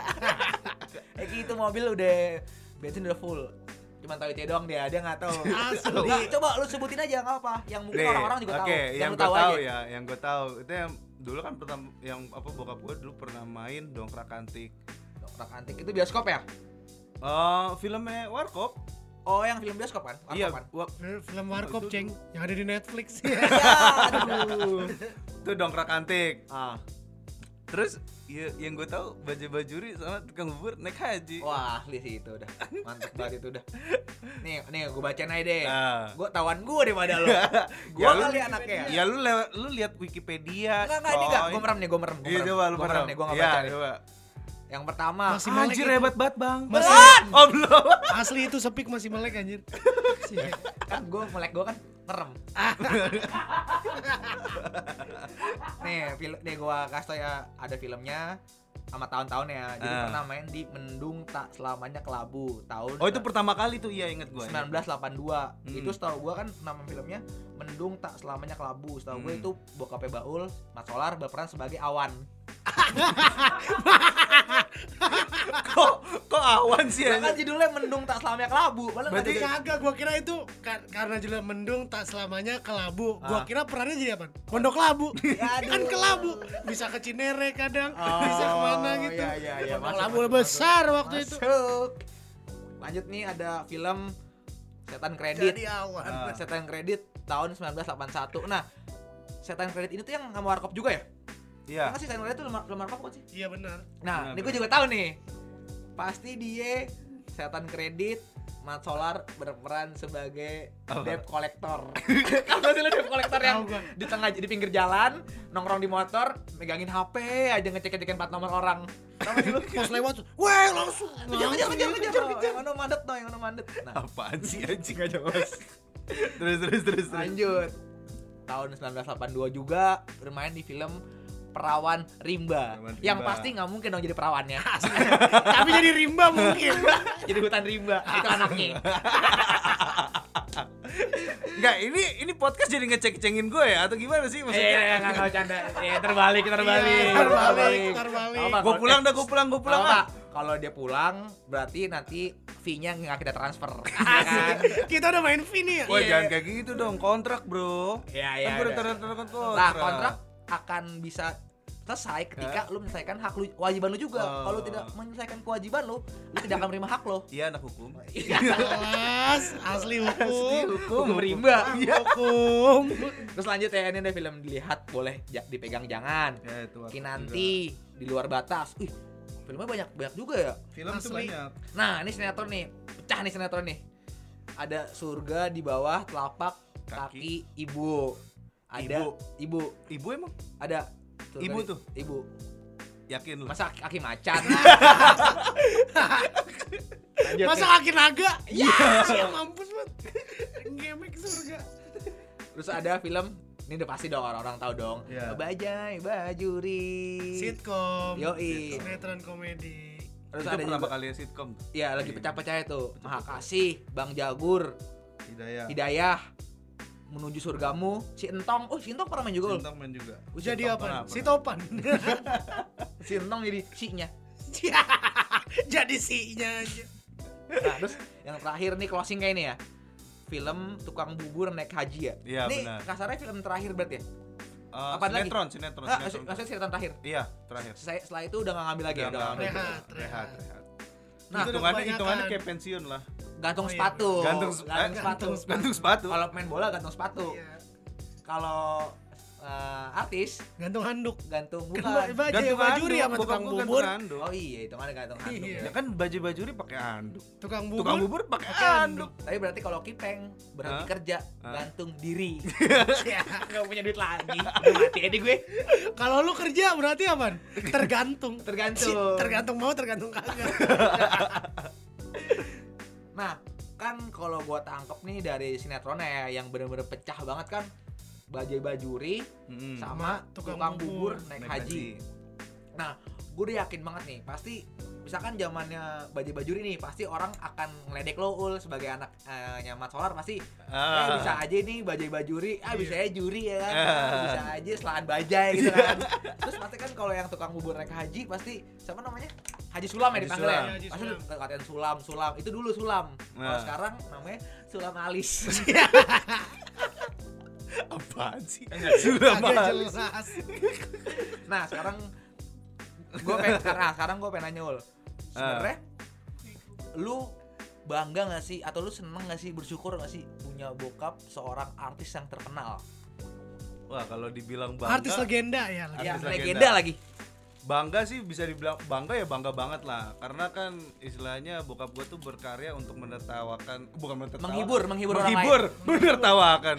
(laughs) Iki itu mobil udah bensin udah full. Cuma tahu itu doang dia, dia nggak tahu. (laughs) Asli. Coba lu sebutin aja nggak apa. Yang mungkin orang-orang juga Oke, tahu. yang lu gue tahu aja. ya, yang gue tahu itu yang dulu kan pertama yang apa bokap gue dulu pernah main dongkrak antik. Dongkrak antik itu bioskop ya? Oh, filmnya Warkop. Oh, yang film bioskop kan? Iya, Warkop kan? wa- Film Warkop, Ceng, yang ada di Netflix. (laughs) Ya, aduh. itu dongkrak antik. Ah. Terus ya, yang gue tahu baju bajuri sama tukang bubur naik haji. Wah, ahli sih itu udah. Mantep banget itu udah. Nih, nih gue bacain aja deh. Nah. Gue tawan gue daripada lo. (laughs) Gue Ya, kali anaknya. Ya lu lewat lu lihat Wikipedia. Enggak, enggak, ini enggak. Gue merem nih, gue merem. Gue Iya, coba lu Gue merem nih, gue nggak Iya, baca nih. Yang pertama, Masih melek Anjir itu. hebat banget, Bang. Masih Oh, belum. (laughs) asli itu sepik masih melek anjir. (laughs) kan gue melek gue kan merem. (laughs) nih, film nih gue kasih tau ya ada filmnya sama tahun-tahun ya. Jadi Ah. pernah main di Mendung Tak Selamanya Kelabu tahun Oh, itu pertama kali tuh iya inget gue. 1982 Hmm. itu setahu gua kan nama filmnya Mendung Tak Selamanya Kelabu setahu gue Hmm. itu bokapnya Baul Mat Solar berperan sebagai Awan kok kok awan sih ya kan judulnya Mendung Tak Selamanya Kelabu malah Berarti kagak, gua kira itu ka- karena judul mendung tak selamanya kelabu. Gua Ah. kira perannya jadi apa? Pondok labu. Aduh. kan kelabu. Bisa ke Cinere kadang, Oh, bisa ke mana gitu. iya, iya, iya. Masuk, labu masuk, besar waktu itu. Masuk. lanjut nih ada film Setan Kredit Jadi awan. Ah. Setan Kredit tahun 1981 nah Setan Kredit ini tuh yang sama Warkop juga ya? Iya. Enggak sih tuh film film Warkop bukan sih? Iya benar. Nah, Benar, ini gue juga tahu nih. Pasti dia setan kredit Mat Solar berperan sebagai Apa? debt collector. Kamu (laughs) tahu sih lo debt collector yang di tengah di pinggir jalan, nongkrong di motor, megangin HP aja ngecek-ngecekin plat nomor orang. Tahu sih? Pas lewat, weh langsung. Kejar, kejar, kejar, kejar, kejar. Yang mana mandet no, yang mana mandet. Nah, Apaan sih anjing aja mas? terus terus terus terus. lanjut. Tahun 1982 juga bermain di film perawan rimba. Perawan Yang rimba. pasti nggak mungkin dong jadi perawannya. (laughs) Tapi jadi rimba mungkin. (laughs) jadi hutan rimba itu anaknya. Enggak, ini ini podcast jadi ngecek-cengin gue ya atau gimana sih Eh, maksudnya? nggak nggak canda. Eh, terbalik, terbalik. Iya, terbalik, terbalik. Apa, Gue pulang dah, gue pulang, gue pulang apa, Kalau dia pulang, berarti nanti fee-nya nggak kita transfer. (laughs) Ya kan? Kita udah main V nih. Wah, Iya. jangan kayak gitu dong, kontrak, Bro. Iya, Kan iya. gue udah kontrak. Nah, kontrak akan bisa selesai ketika lu menyelesaikan hak lu kewajiban lu juga. Oh. Kalau tidak menyelesaikan kewajiban lu, lu tidak akan menerima hak lo. Iya, anak hukum. (laughs) Kelas asli hukum. Hukum rimba. Hukum. Terus lanjut ya ini ada film dilihat boleh ja- dipegang jangan. Ya, itu Kinanti di luar batas. Ih, filmnya banyak banyak juga ya. Film tuh Asli. banyak. Nah, ini sinetron nih. Pecah nih sinetron nih. Ada surga di bawah telapak kaki, Kaki. ibu. Ada Ibu. ibu. Ibu emang Ada surga Ibu tuh? Ibu. yakin lu? Masa kaki macan? (laughs) Lanjut Masa nih. kaki naga? Iya. Mampus banget. Gemek surga. Terus ada film ini udah pasti dong orang-orang tahu dong. Iya. Bajai Bajuri. Sitkom. Yoi. Sinetron komedi. Terus itu ada pertama juga kali sitkom. ya lagi pecah-pecah itu. Maha Kasih, Bang Jagur, Hidayah. Hidayah, menuju surgamu, si Entong. Oh, si Entong pernah main juga. loh. Sintong main juga. Jadi Sitkom apa? pernah, Si. Topan. (laughs) Si Entong jadi si-nya. (laughs) Jadi si-nya aja. Nah, terus yang terakhir nih closing kayak ini ya. Film Tukang Bubur Naik Haji ya. Iya, ini benar. kasarnya film terakhir berarti ya? Eh, Apa lagi? sinetron, sinetron, Ah, sinetron. maksudnya sinetron terakhir. Iya, terakhir. Saya setelah itu udah gak ngambil lagi ya, Udah udah nggak ngambil. ambil. Rehat, rehat, rehat. Nah, hitungannya hitungannya kayak pensiun lah. gantung Oh, iya, sepatu. Gantung, gantung eh, sepatu. gantung sepatu. Kalau main bola gantung sepatu. Iya. Kalau eh, artis Gantung handuk. gantung Kan bukan. baju Gantung bajuri sama bokap tukang bubur. handuk. Oh iya, itu mana gantung handuk. Iya. Ya kan baju bajuri pakai handuk. Tukang bubur. Tukang bubur pakai handuk. Tapi berarti kalau Kipeng berhenti Hah? kerja, Hah? gantung diri. (laughs) Gak punya duit lagi. (laughs) Mati aja gue. Kalau lu kerja berarti apa? Tergantung. (laughs) Tergantung. Tergantung mau, tergantung kagak. Nah, kan kalau gua tangkep nih dari sinetronnya ya, yang bener-bener pecah banget kan Bajai Bajuri Mm-mm. sama tukang tukang, bubur, bubur naik, haji. Nah, gue udah yakin banget nih, pasti misalkan zamannya Bajai Bajuri nih, pasti orang akan ngeledek lo ul sebagai anak eh, nyamat solar pasti eh Ah. bisa aja nih Bajai Bajuri, ah bisa aja juri ya kan. Ah. bisa aja selaan bajai gitu kan. Terus pasti kan kalau yang tukang bubur naik haji pasti siapa namanya? Haji Sulam ya Haji dipanggil Sulam. ya. Haji Pasti Sulam. katain Sulam, Sulam. Itu dulu Sulam. Kalau Nah. sekarang namanya Sulam Alis. (laughs) (laughs) Apaan sih? Sudah jelas. Nah sekarang gue pengen nah, sekarang gue pengen nanya ul sebenarnya lu bangga gak sih atau lu seneng gak sih bersyukur gak sih punya bokap seorang artis yang terkenal Wah, kalau dibilang bangga. Artis legenda ya. Artis ya legenda. legenda lagi bangga sih bisa dibilang bangga ya bangga banget lah. Karena kan istilahnya bokap gue tuh berkarya untuk menertawakan bukan menertawakan Menghibur, menghibur orang menghibur menertawakan.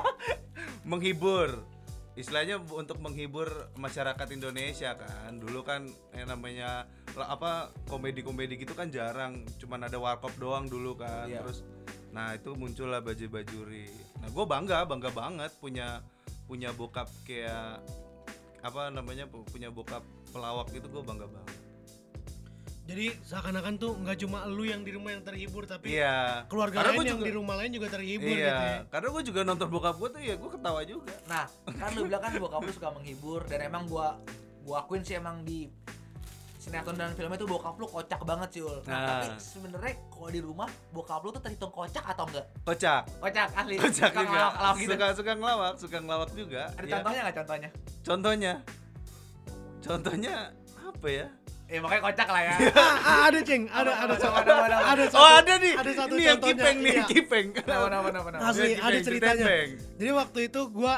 (laughs) Menghibur. Istilahnya untuk menghibur masyarakat Indonesia kan. Dulu kan yang namanya apa komedi-komedi gitu kan jarang. Cuman ada warkop doang dulu kan. Iya. terus nah itu muncullah baju bajuri nah gue bangga bangga banget punya punya bokap kayak apa namanya pu- punya bokap pelawak gitu gue bangga banget. Jadi seakan-akan tuh nggak cuma lu yang di rumah yang terhibur tapi iya. keluarga Karena lain yang juga- di rumah lain juga terhibur iya. gitu ya. karena gue juga nonton bokap gue tuh ya gue ketawa juga. Nah kan lu bilang kan bokap lu suka menghibur dan emang gua gua akuin sih emang di sinetron dan filmnya tuh bokap lu kocak banget sih ul nah, Nah. tapi sebenarnya kalau di rumah bokap lu tuh terhitung kocak atau enggak kocak kocak asli kocak Suka juga ngelawak-ngelawak gitu suka suka ngelawak suka ngelawak juga ada Iya. contohnya nggak contohnya contohnya contohnya apa ya ya makanya kocak lah ya (laughs) Ah, ah, ada ceng, ada ada apa, apa, apa? ada satu, oh ada nih ada satu ini yang kipeng nih iya. kipeng Kenapa, kenapa? Asli, ada kipeng, ceritanya. ditempeng. Jadi waktu itu gua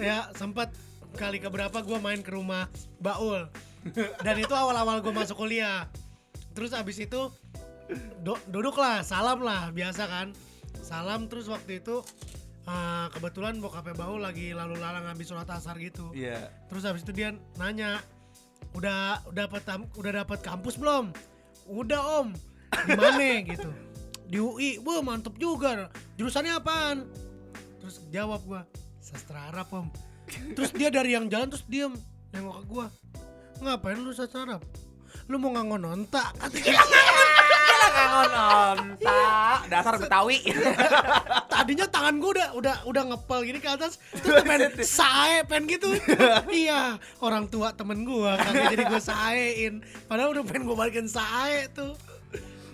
ya sempat kali keberapa gua main ke rumah Baul. Dan itu awal-awal gua masuk kuliah. Terus abis itu do- duduk lah, salam lah, biasa kan. Salam terus waktu itu ah, kebetulan bokapnya Baul lagi lalu lalang habis sholat asar gitu. iya Terus habis itu dia nanya, udah udah dapat udah dapat kampus belum? Udah om, di mana (laughs) gitu? Di UI, wah mantep juga. Jurusannya apaan? Terus jawab gua, sastra Arab om. Terus dia dari yang jalan terus diem, nengok ke gua ngapain lu sacarap lu mau ngangon nontak Kangen onta. Dasar Betawi. (laughs) tadinya tangan gua udah udah udah ngepel gini ke atas terus (laughs) pengen sae pengen gitu. (laughs) Iya orang tua temen gua kagak jadi gua saein. Padahal udah pengen gua balikin sae tuh.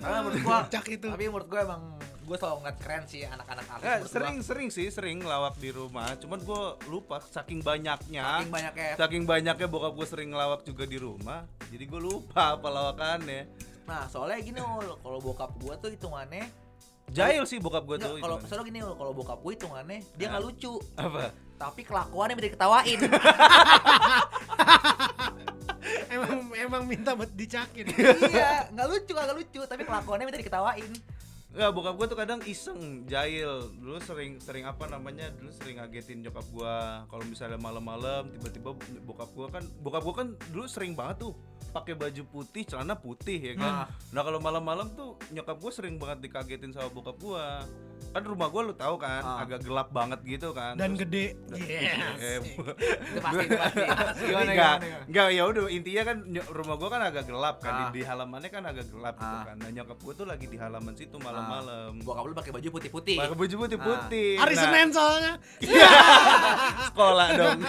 Karena menurut gua itu. Tapi menurut gua emang gua selalu ngeliat keren sih anak-anak artis Eh, menurut gua. sering sering sih sering lawak di rumah cuman gue lupa saking banyaknya Saking banyaknya. saking banyaknya bokap gue sering ngelawak juga di rumah jadi gue lupa apa lawakannya Nah, soalnya gini ul, kalau bokap gua tuh hitungannya jahil sih bokap gue tuh kalau soalnya gini kalau bokap gua hitungannya dia nggak lucu. apa Tapi kelakuannya bisa diketawain. emang emang minta buat dicakin iya, nggak lucu, nggak lucu, tapi kelakuannya bisa diketawain. Nggak, bokap gue tuh kadang iseng, jahil. Dulu sering sering apa namanya? Dulu sering ngagetin nyokap gua kalau misalnya malam-malam tiba-tiba bokap gua kan bokap gua kan dulu sering banget tuh pakai baju putih, celana putih ya kan. Ah. Nah, kalau malam-malam tuh nyokap gua sering banget dikagetin sama bokap gua. Kan rumah gua lu tahu kan, Ah. agak gelap banget gitu kan. dan Terus- gede yes. Eh, Itu pasti, itu pasti. Gimana, enggak, enggak ya udah intinya kan rumah gua kan agak gelap kan Ah. di, di halamannya kan agak gelap gitu Ah. kan. Nah, nyokap gua tuh lagi di halaman situ malam-malam. Bokap lu pakai baju putih-putih. Pakai baju putih-putih. hari Nah, senin soalnya (laughs) sekolah dong.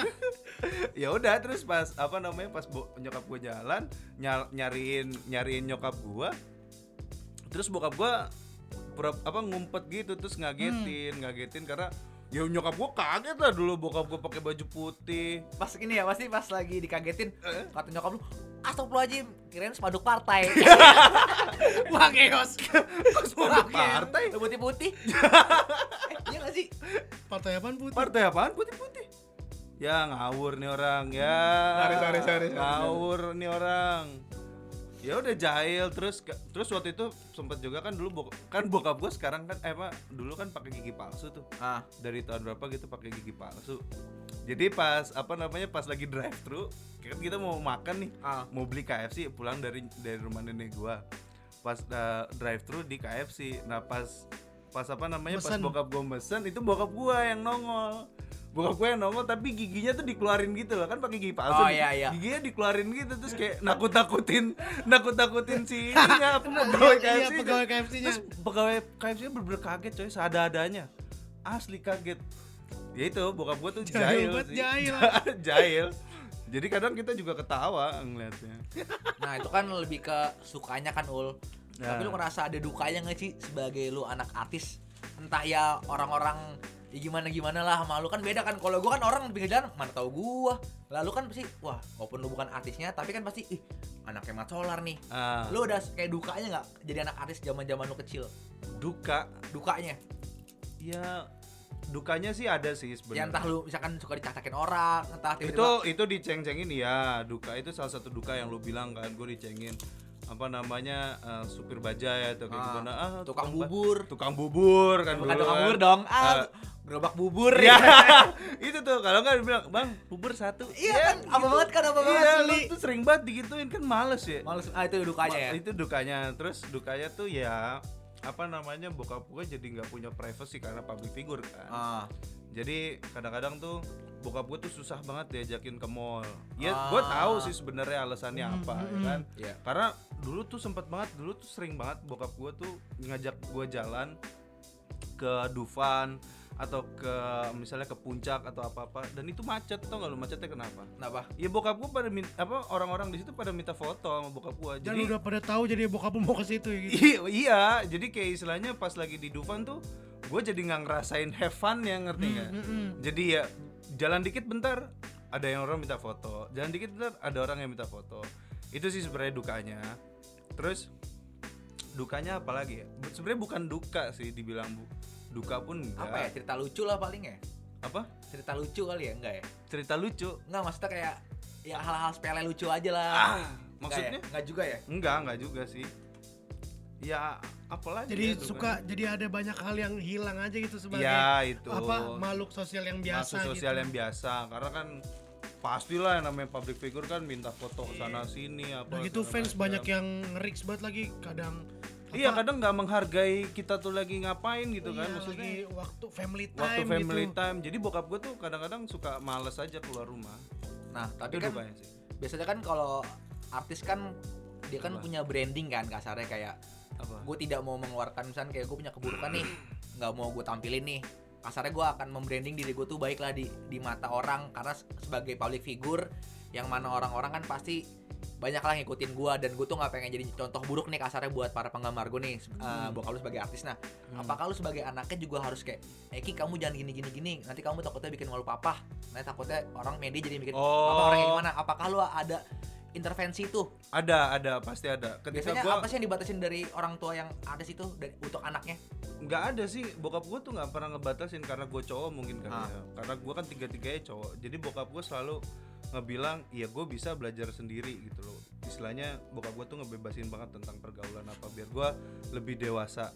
Ya udah terus pas apa namanya pas bo- nyokap gue jalan nyar- nyariin nyariin nyokap gua terus bokap gua pura, apa ngumpet gitu terus ngagetin ngagetin karena ya nyokap gua kaget lah dulu bokap gua pakai baju putih. Pas ini ya, pasti pas lagi dikagetin kata nyokap lu, "Astagfirullahisadzim, kirain spanduk partai." (laughs) wah geos Spanduk partai? Putih-putih. (laughs) Eh, Iya gak sih? partai apaan putih? Partai apaan putih-putih ya ngawur nih orang ya. Sorry, sorry, sorry, ngawur nih orang. Ya udah jahil terus terus waktu itu sempet juga kan dulu bok- kan bokap gue sekarang kan eh apa dulu kan pakai gigi palsu tuh. Ah, dari tahun berapa gitu pakai gigi palsu. Jadi pas apa namanya pas lagi drive thru kan kita mau makan nih. Ah. mau beli KFC pulang dari dari rumah nenek gua. Pas drive thru di KFC nah pas pas apa namanya pas Mesen. bokap gua mesen itu bokap gua yang nongol bokap gua yang nongol tapi giginya tuh dikeluarin gitu loh kan pakai gigi palsu Oh, nih. iya, iya. giginya dikeluarin gitu terus kayak nakut nakutin nakut nakutin si (laughs) ininya apa pegawai iya KFC pegawai KFC nya terus pegawai KFC bener-bener kaget coy seada-adanya asli kaget ya itu bokap gua tuh Jahil jahil, sih jahil. (laughs) jahil jadi kadang kita juga ketawa ngeliatnya Nah, itu kan lebih ke sukanya kan, Ul. Nah. Tapi lu ngerasa ada dukanya gak sih sebagai lu anak artis? Entah ya orang-orang ya gimana gimana lah sama lu kan beda kan. Kalau gua kan orang di pinggir jalan mana tahu gua. Lalu kan pasti wah walaupun lu bukan artisnya tapi kan pasti ih anaknya Mat Solar nih. Ah, lu udah kayak dukanya nggak jadi anak artis zaman zaman lu kecil? Duka. Dukanya? Ya dukanya sih ada sih ya sebenarnya entah lu misalkan suka dicacakin orang entah itu tiba-tiba itu diceng-cengin ya duka itu salah satu duka yang lu bilang kan gue dicengin apa namanya eh, supir baja ya atau kayak Ah, gimana. Ah tukang ba- bubur. tukang bubur kan bukan tukang kan. bubur dong. Ah Eh, gerobak bubur. Ya (laughs) itu tuh kalau nggak dibilang bang bubur satu. Iya kan apa banget kan apa banget iya lu tuh sering banget digituin kan males ya. Males. Ah itu dukanya ya? itu dukanya. Terus dukanya tuh ya apa namanya bokap gue jadi nggak punya privacy karena public figure kan. Ah jadi kadang-kadang tuh bokap gue tuh susah banget diajakin ke mall. Ya Ah. gue tahu sih sebenarnya alasannya apa ya kan? Iya. karena dulu tuh sempet banget dulu tuh sering banget bokap gue tuh ngajak gue jalan ke Dufan atau ke misalnya ke puncak atau apa apa dan itu macet tau gak lu? Macetnya kenapa? Kenapa? Ya bokap gue pada min- apa orang-orang di situ pada minta foto sama bokap gue dan jadi udah pada tahu jadi bokap mau ke situ ya gitu? (laughs) Iya, iya, jadi kayak istilahnya pas lagi di Dufan tuh gue jadi nggak ngerasain have fun ya ngerti nggak? mm-mm. Jadi ya jalan dikit bentar ada yang orang minta foto, jalan dikit bentar ada orang yang minta foto. Itu sih sebenarnya dukanya. Terus dukanya apa lagi ya? Sebenarnya bukan duka sih dibilang bu. Duka pun enggak. apa ya cerita lucu lah paling ya Apa? cerita lucu kali ya enggak ya Cerita lucu. enggak maksudnya kayak ya hal-hal sepele lucu aja lah Ah, Enggak maksudnya? ya? enggak juga ya Enggak, enggak juga sih. Ya apalagi jadi ya suka jadi ada banyak hal yang hilang aja gitu sebagai Ya itu. apa makhluk sosial yang biasa masuk sosial gitu. yang biasa karena kan pastilah yang namanya public figure kan minta foto sana sini apa Udah gitu fans macam. banyak yang ngeriks banget lagi kadang iya kadang nggak menghargai kita tuh lagi ngapain gitu kan iya, maksudnya lagi waktu family time waktu family gitu. time jadi bokap gue tuh kadang-kadang suka males aja keluar rumah Nah, tapi Itu kan sih. biasanya kan kalau artis kan dia kan Apa? punya branding kan kasarnya kayak? Gue tidak mau mengeluarkan misalnya kayak gue punya keburukan nih nggak mau gue tampilin nih. Kasarnya gue akan membranding diri gue tuh baik lah di di mata orang. Karena se- sebagai public figure yang mana orang-orang kan pasti banyak lah ngikutin gue dan gue tuh nggak pengen jadi contoh buruk nih kasarnya buat para penggemar gue nih uh, bokap lu sebagai artis. Nah apakah lu sebagai anaknya juga harus kayak Eki kamu jangan gini gini gini. Nanti kamu takutnya bikin malu papa. Nanti takutnya orang media jadi bikin Oh. apa orang kayak gimana? Apakah lu ada intervensi itu Ada, ada, pasti ada. Ketika biasanya gua apa sih yang dibatasin dari orang tua yang ada situ dari untuk anaknya? Nggak ada sih. Bokap gue tuh nggak pernah ngebatasin karena gue cowok mungkin kan Ah. ya. karena gue kan tiga tiganya cowok. Jadi bokap gue selalu ngebilang ya gue bisa belajar sendiri gitu loh. Istilahnya bokap gue tuh ngebebasin banget tentang pergaulan apa biar gue lebih dewasa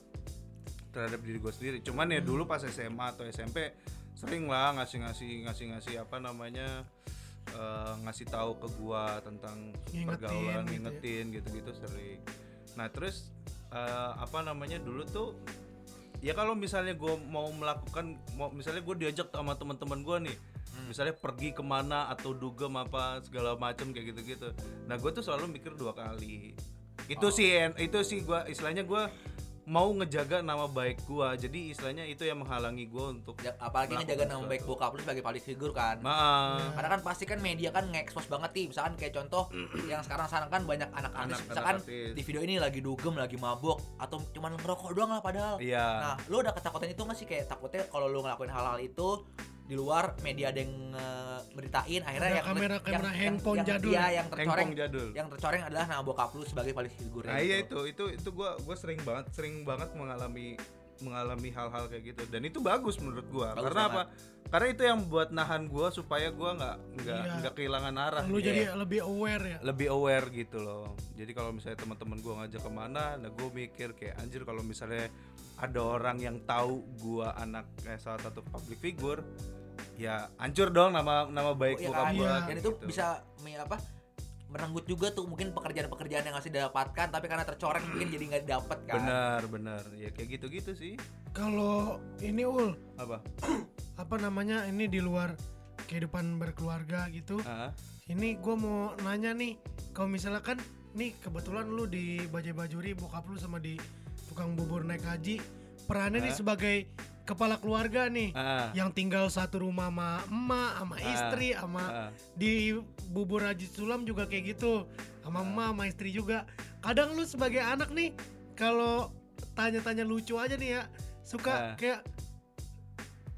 terhadap diri gue sendiri. Cuman ya dulu pas SMA atau SMP sering lah ngasih ngasih ngasih ngasih apa namanya eh, ngasih tahu ke gua tentang Ngingetin pergaulan gitu ya. ngingetin gitu-gitu sering. Nah terus eh, apa namanya dulu tuh ya kalau misalnya gue mau melakukan mau misalnya gue diajak sama teman-teman gue nih misalnya pergi ke mana atau dugem apa segala macam kayak gitu-gitu. Nah gue tuh selalu mikir dua kali. Itu sih en- itu sih gue istilahnya gue mau ngejaga nama baik gue jadi istilahnya itu yang menghalangi gue untuk Ya, apalagi ngejaga nama baik bokap lu sebagai public figure kan. Maaf. karena kan pasti kan media kan nge-expose banget nih. Misalkan kayak contoh (clears throat) yang sekarang sekarang kan banyak anak artis. Anak-anak misalkan artis. di video ini lagi dugem lagi mabok atau cuman ngerokok doang lah padahal. Iya. nah lu udah ketakutan itu nggak sih? Kayak takutnya kalau lu ngelakuin hal-hal itu di luar media ada yang eh, beritain akhirnya Ada yang kamera-kamera handphone yang, jadul ya? yang tercoreng jadul. yang tercoreng adalah nama bokap lu sebagai public figure Nah iya itu itu itu gue gue sering banget sering banget mengalami mengalami hal-hal kayak gitu dan itu bagus menurut gue Bagus karena banget. apa karena itu yang buat nahan gue supaya gue nggak nggak Iya. nggak kehilangan arah lu gitu. jadi lebih aware ya lebih aware gitu loh jadi kalau misalnya teman-teman gue ngajak ke mana nah gue mikir kayak anjir kalau misalnya ada orang yang tahu gue anak eh, salah satu public figure ya hancur dong nama nama baik Iya bokap kan? gue dan itu bisa mi- apa merenggut juga tuh mungkin pekerjaan-pekerjaan yang masih didapatkan tapi karena tercoreng mungkin jadi nggak dapet kan? Benar benar. Ya kayak gitu gitu sih. Kalau ini ul. Apa? (clears throat) Apa namanya ini di luar kehidupan berkeluarga gitu. Ah, ini gue mau nanya nih kalau misalkan nih kebetulan lu di Bajai Bajuri bokap lu sama di tukang bubur naik haji. Perannya nih Hah? sebagai kepala keluarga nih ah, yang tinggal satu rumah sama emak sama Ah. istri sama ah. di bubur haji sulam juga kayak gitu sama Ah. emak sama istri juga kadang lu sebagai anak nih kalau tanya-tanya lucu aja nih ya suka Ah. kayak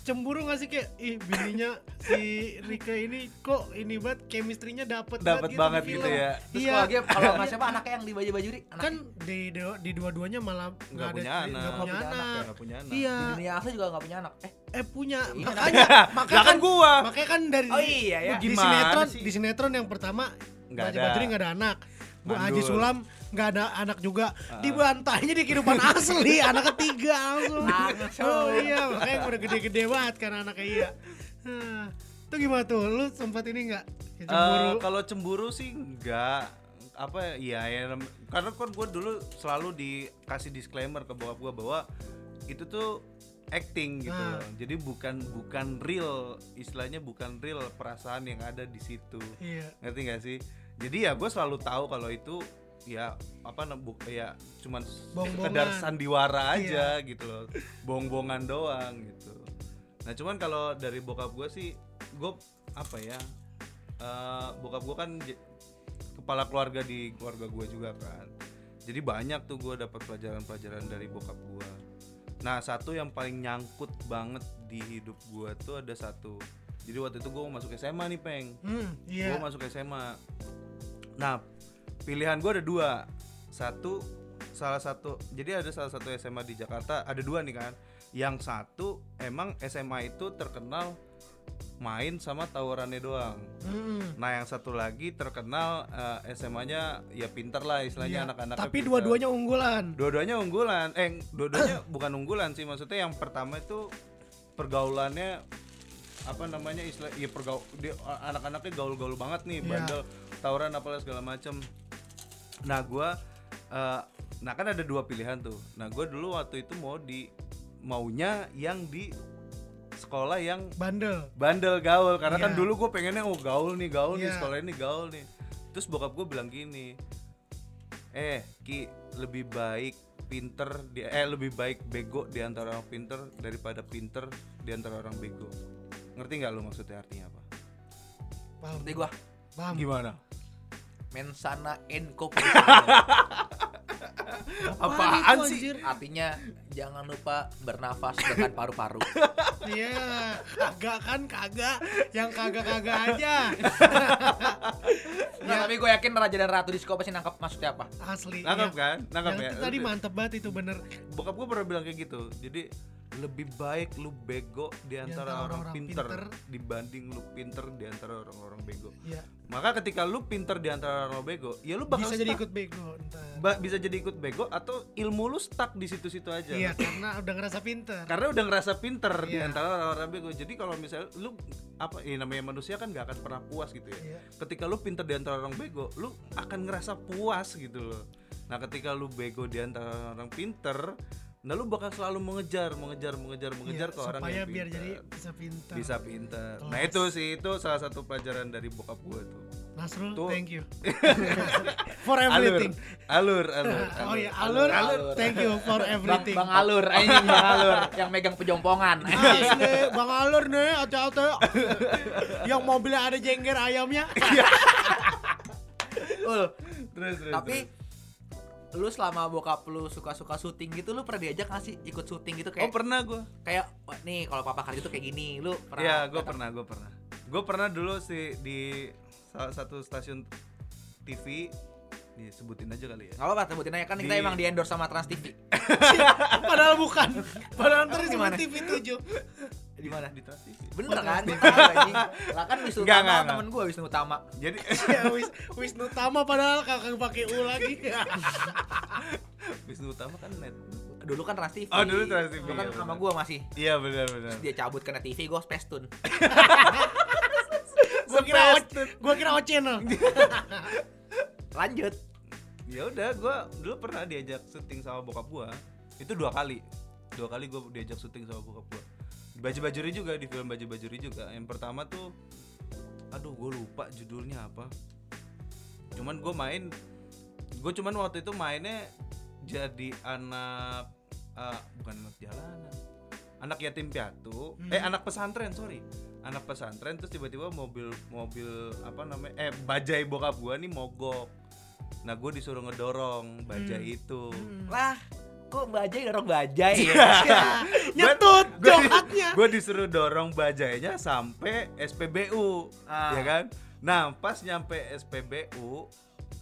cemburu gak sih kayak ih bininya si Rika ini kok ini banget chemistry-nya dapet dapat gitu banget gitu film. ya. Terus Iya. kalau dia kalau Mas (laughs) siapa? Anaknya yang di baju bajuri anak kan di di- di dua-duanya malah nggak ada punya nggak anak. punya Nggak punya anak, Ya, punya anak. Iya. Di dunia asli juga nggak punya anak. Eh. Eh punya. Iya. makanya (laughs) lah makanya kan gua. makanya kan dari oh iya ya. di sinetron sih? di sinetron yang pertama Bajai ada. Bajuri nggak ada anak Bu Mandul. Haji Sulam nggak ada anak juga Ah. dibantainya di kehidupan (laughs) asli anak ketiga langsung Langsung. oh iya makanya udah gede-gede banget kan anaknya iya nah, itu gimana tuh lu sempat ini nggak ya, Eh, cemburu kalau cemburu sih enggak apa ya ya nam- karena kan gue dulu selalu dikasih disclaimer ke bokap gue bahwa itu tuh acting gitu Ah. loh. jadi bukan bukan real istilahnya bukan real perasaan yang ada di situ iya ngerti gak sih jadi ya gue selalu tahu kalau itu ya apa bu- ya cuman Bohong-bohongan. sekedar sandiwara aja gitu loh. Bohong-bohongan doang gitu. Nah cuman kalau dari bokap gue sih gue apa ya eh, bokap gue kan kepala keluarga di keluarga gue juga kan. Jadi banyak tuh gue dapat pelajaran-pelajaran dari bokap gue nah satu yang paling nyangkut banget di hidup gue tuh ada satu. Jadi waktu itu gue mau masuk SMA nih peng. Hmm, iya. Gue masuk SMA nah pilihan gue ada dua. Satu salah satu jadi ada salah satu SMA di Jakarta ada dua nih kan. Yang satu emang SMA itu terkenal main sama tawurannya doang. Mm-mm. nah yang satu lagi terkenal eh, SMA-nya ya pinter lah istilahnya Iya. anak-anak tapi dua-duanya unggulan. Dua-duanya unggulan. Eh dua-duanya (clears throat) bukan unggulan sih maksudnya yang pertama itu pergaulannya apa namanya istilah ya pergaul dia anak-anaknya gaul-gaul banget nih Iya. bandel tawuran apalah segala macem nah gua eh, nah kan ada dua pilihan tuh nah gua dulu waktu itu mau di maunya yang di sekolah yang Bandel. bandel gaul karena kan Iya. dulu gue pengennya oh gaul nih gaul nih Iya. sekolah ini gaul nih terus bokap gue bilang gini eh ki lebih baik pinter di eh lebih baik bego di antara orang pinter daripada pinter di antara orang bego ngerti nggak lo maksudnya artinya apa Paham. Nanti gua Paham. gimana mensana enko (laughs) apaan itu, sih anjir? artinya jangan lupa bernafas dengan paru-paru (laughs) Iya, kagak kan kagak, yang kagak-kagak aja. Nggak, tapi gue yakin Raja dan Ratu Disco pasti nangkap maksudnya apa Asli. nangkap iya. kan nangkap Yang ya itu tadi mantep banget itu bener. bokap gue pernah bilang kayak gitu jadi lebih baik lu bego di antara antara orang orang pinter, pinter. dibanding lu pinter di antara orang-orang bego Iya. maka ketika lu pinter di antara orang bego ya lu bakal Bisa jadi stuck. ikut bego. Ba- bisa jadi ikut bego atau ilmu lu stuck di situ-situ aja Iya, karena udah ngerasa pinter. karena udah ngerasa pinter di Iya. antara orang-orang bego jadi kalau misalnya lu apa ini namanya manusia kan gak akan pernah puas gitu ya Iya. ketika lu pinter di antara orang bego lu akan ngerasa puas gitu loh nah ketika lu bego di antara orang pinter nah lu bakal selalu mengejar mengejar mengejar mengejar Iya, ke orang supaya yang biar pinter. jadi bisa pinter. bisa pinter nah Kelas. itu sih itu salah satu pelajaran dari bokap gue tuh Nasrul, Tuh. thank you. (laughs) for alur everything. alur alur (laughs) Oh iya, alur, Alur. thank you for Bang, everything. Bang Alur, anjing Bang Alur yang megang pejompongan. Asli, (laughs) Bang Alur nih, hati-hati. Yang mobilnya ada jengger ayamnya. Ul, terus terus tapi lu selama bokap lu suka-suka syuting gitu lu pernah diajak gak sih ikut syuting gitu terus. oh kayak pernah gue kayak wah, nih kalau papa kerja tuh kayak gini lu pernah Iya, gue pernah, gue pernah. Gue pernah dulu sih di salah satu stasiun TV disebutin aja kali ya. Gak apa-apa sebutin aja kan kita Di- emang di endorse sama Trans TV. (laughs) (laughs) Padahal bukan. Padahal ntar Gimana? disebut TV 7. Di mana? Di Trans TV. Bener kan? Lah kan Wisnu enggak. temen gua Wisnu Utama. Jadi (laughs) Ya Wis Wisnu Tama padahal kakak pakai U lagi. (laughs) Wisnu Utama kan net. Dulu kan Trans TV. Oh, dulu Trans TV, Dulu kan iya, sama gua masih. Iya benar benar. Dia cabut kena TV, gua Space Tune. (laughs) gua kira O- gua kira O channel. Lanjut. Ya udah, gue dulu pernah diajak syuting sama bokap gue. Itu dua kali. Dua kali gue diajak syuting sama bokap gue. Baju Bajuri juga, di film Baju Bajuri juga. Yang pertama tuh, aduh gue lupa judulnya apa. Cuman gue main, gue cuman waktu itu mainnya jadi anak, eh, bukan anak jalanan, anak yatim piatu, eh anak pesantren sorry, anak pesantren terus tiba-tiba mobil mobil apa namanya, eh bajai bokap gue nih mogok. Nah gue disuruh ngedorong bajai itu. Lah, kok bajai dorong bajai ya? (laughs) Iya. Nyetut jokatnya. Gue disuruh dorong bajainya sampai SPBU, Ah. ya kan? Nah pas nyampe SPBU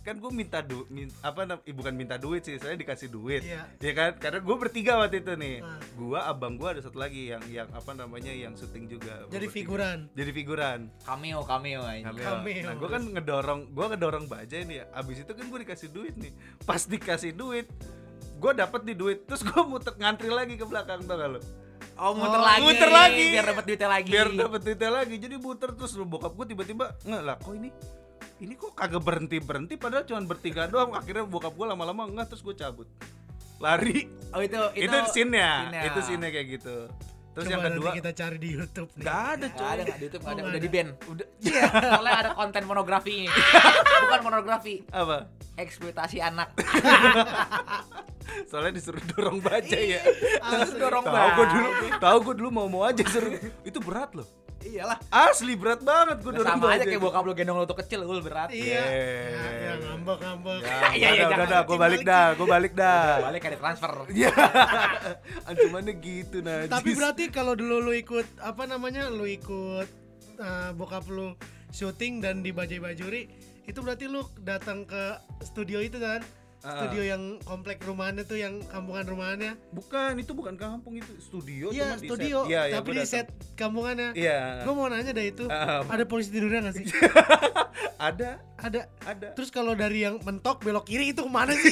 kan gue minta du min- apa eh, bukan minta duit sih saya dikasih duit Iya. ya kan karena gue bertiga waktu itu nih Ah. gue abang gue ada satu lagi yang yang apa namanya yang syuting juga Jadi Bertiga. figuran. jadi figuran Cameo, cameo anjing. Cameo. Cameo. Nah, gue kan ngedorong, gue ngedorong bajai nih. ya. Abis itu kan gue dikasih duit nih. Pas dikasih duit, gue dapet di duit. Terus gue muter ngantri lagi ke belakang tau gak lo? Oh, muter Oh, lagi. muter lagi. biar dapat duitnya lagi. Biar dapet duitnya lagi. Jadi muter terus lo bokap gue tiba-tiba nggak lah. Kok ini? Ini kok kagak berhenti berhenti? Padahal cuma bertiga doang. Akhirnya bokap gue lama-lama nggak terus gue cabut. Lari. Oh, itu itu, Itu, scene-nya. scene-nya. Itu scene-nya kayak gitu. Terus Coba yang kedua, nanti kita cari di YouTube nih. nggak ada Nggak coy. ada nggak di YouTube ada Oh, udah nggak di ada. ban. Udah. (laughs) Iya. Soalnya ada konten pornografi. (laughs) Bukan pornografi, Apa? eksploitasi anak. (laughs) Soalnya disuruh dorong bajai ya. Terus dorong Tahu gue dulu, tahu gue dulu mau mau aja suruh. Itu berat loh. Iyalah. Asli berat banget gue Udah dorong sama aja kayak bokap lu gendong lu tuh kecil, lu berat. Iya. Yeah. Ya, ya ngambek ngambek. Ya, Iya, (laughs) iya, udah, udah, jangan udah, gue balik dah, gue balik dah. Balik ada transfer. Iya. (laughs) Ancumannya gitu nah. Tapi berarti kalau dulu lu ikut apa namanya? Lu ikut uh, bokap lu syuting dan di Bajai Bajuri, itu berarti lu datang ke studio itu kan? Ah. Studio yang komplek rumahannya tuh yang kampungan rumahannya. bukan itu bukan kampung itu studio Iya, cuma di studio. set. Iya, iya, tapi gua di datang. set kampungannya. Iya. Gue mau nanya deh itu, Ah. ada polisi tidurnya gak sih? (laughs) Ada, ada. ada. Terus kalau dari yang mentok belok kiri itu ke mana sih?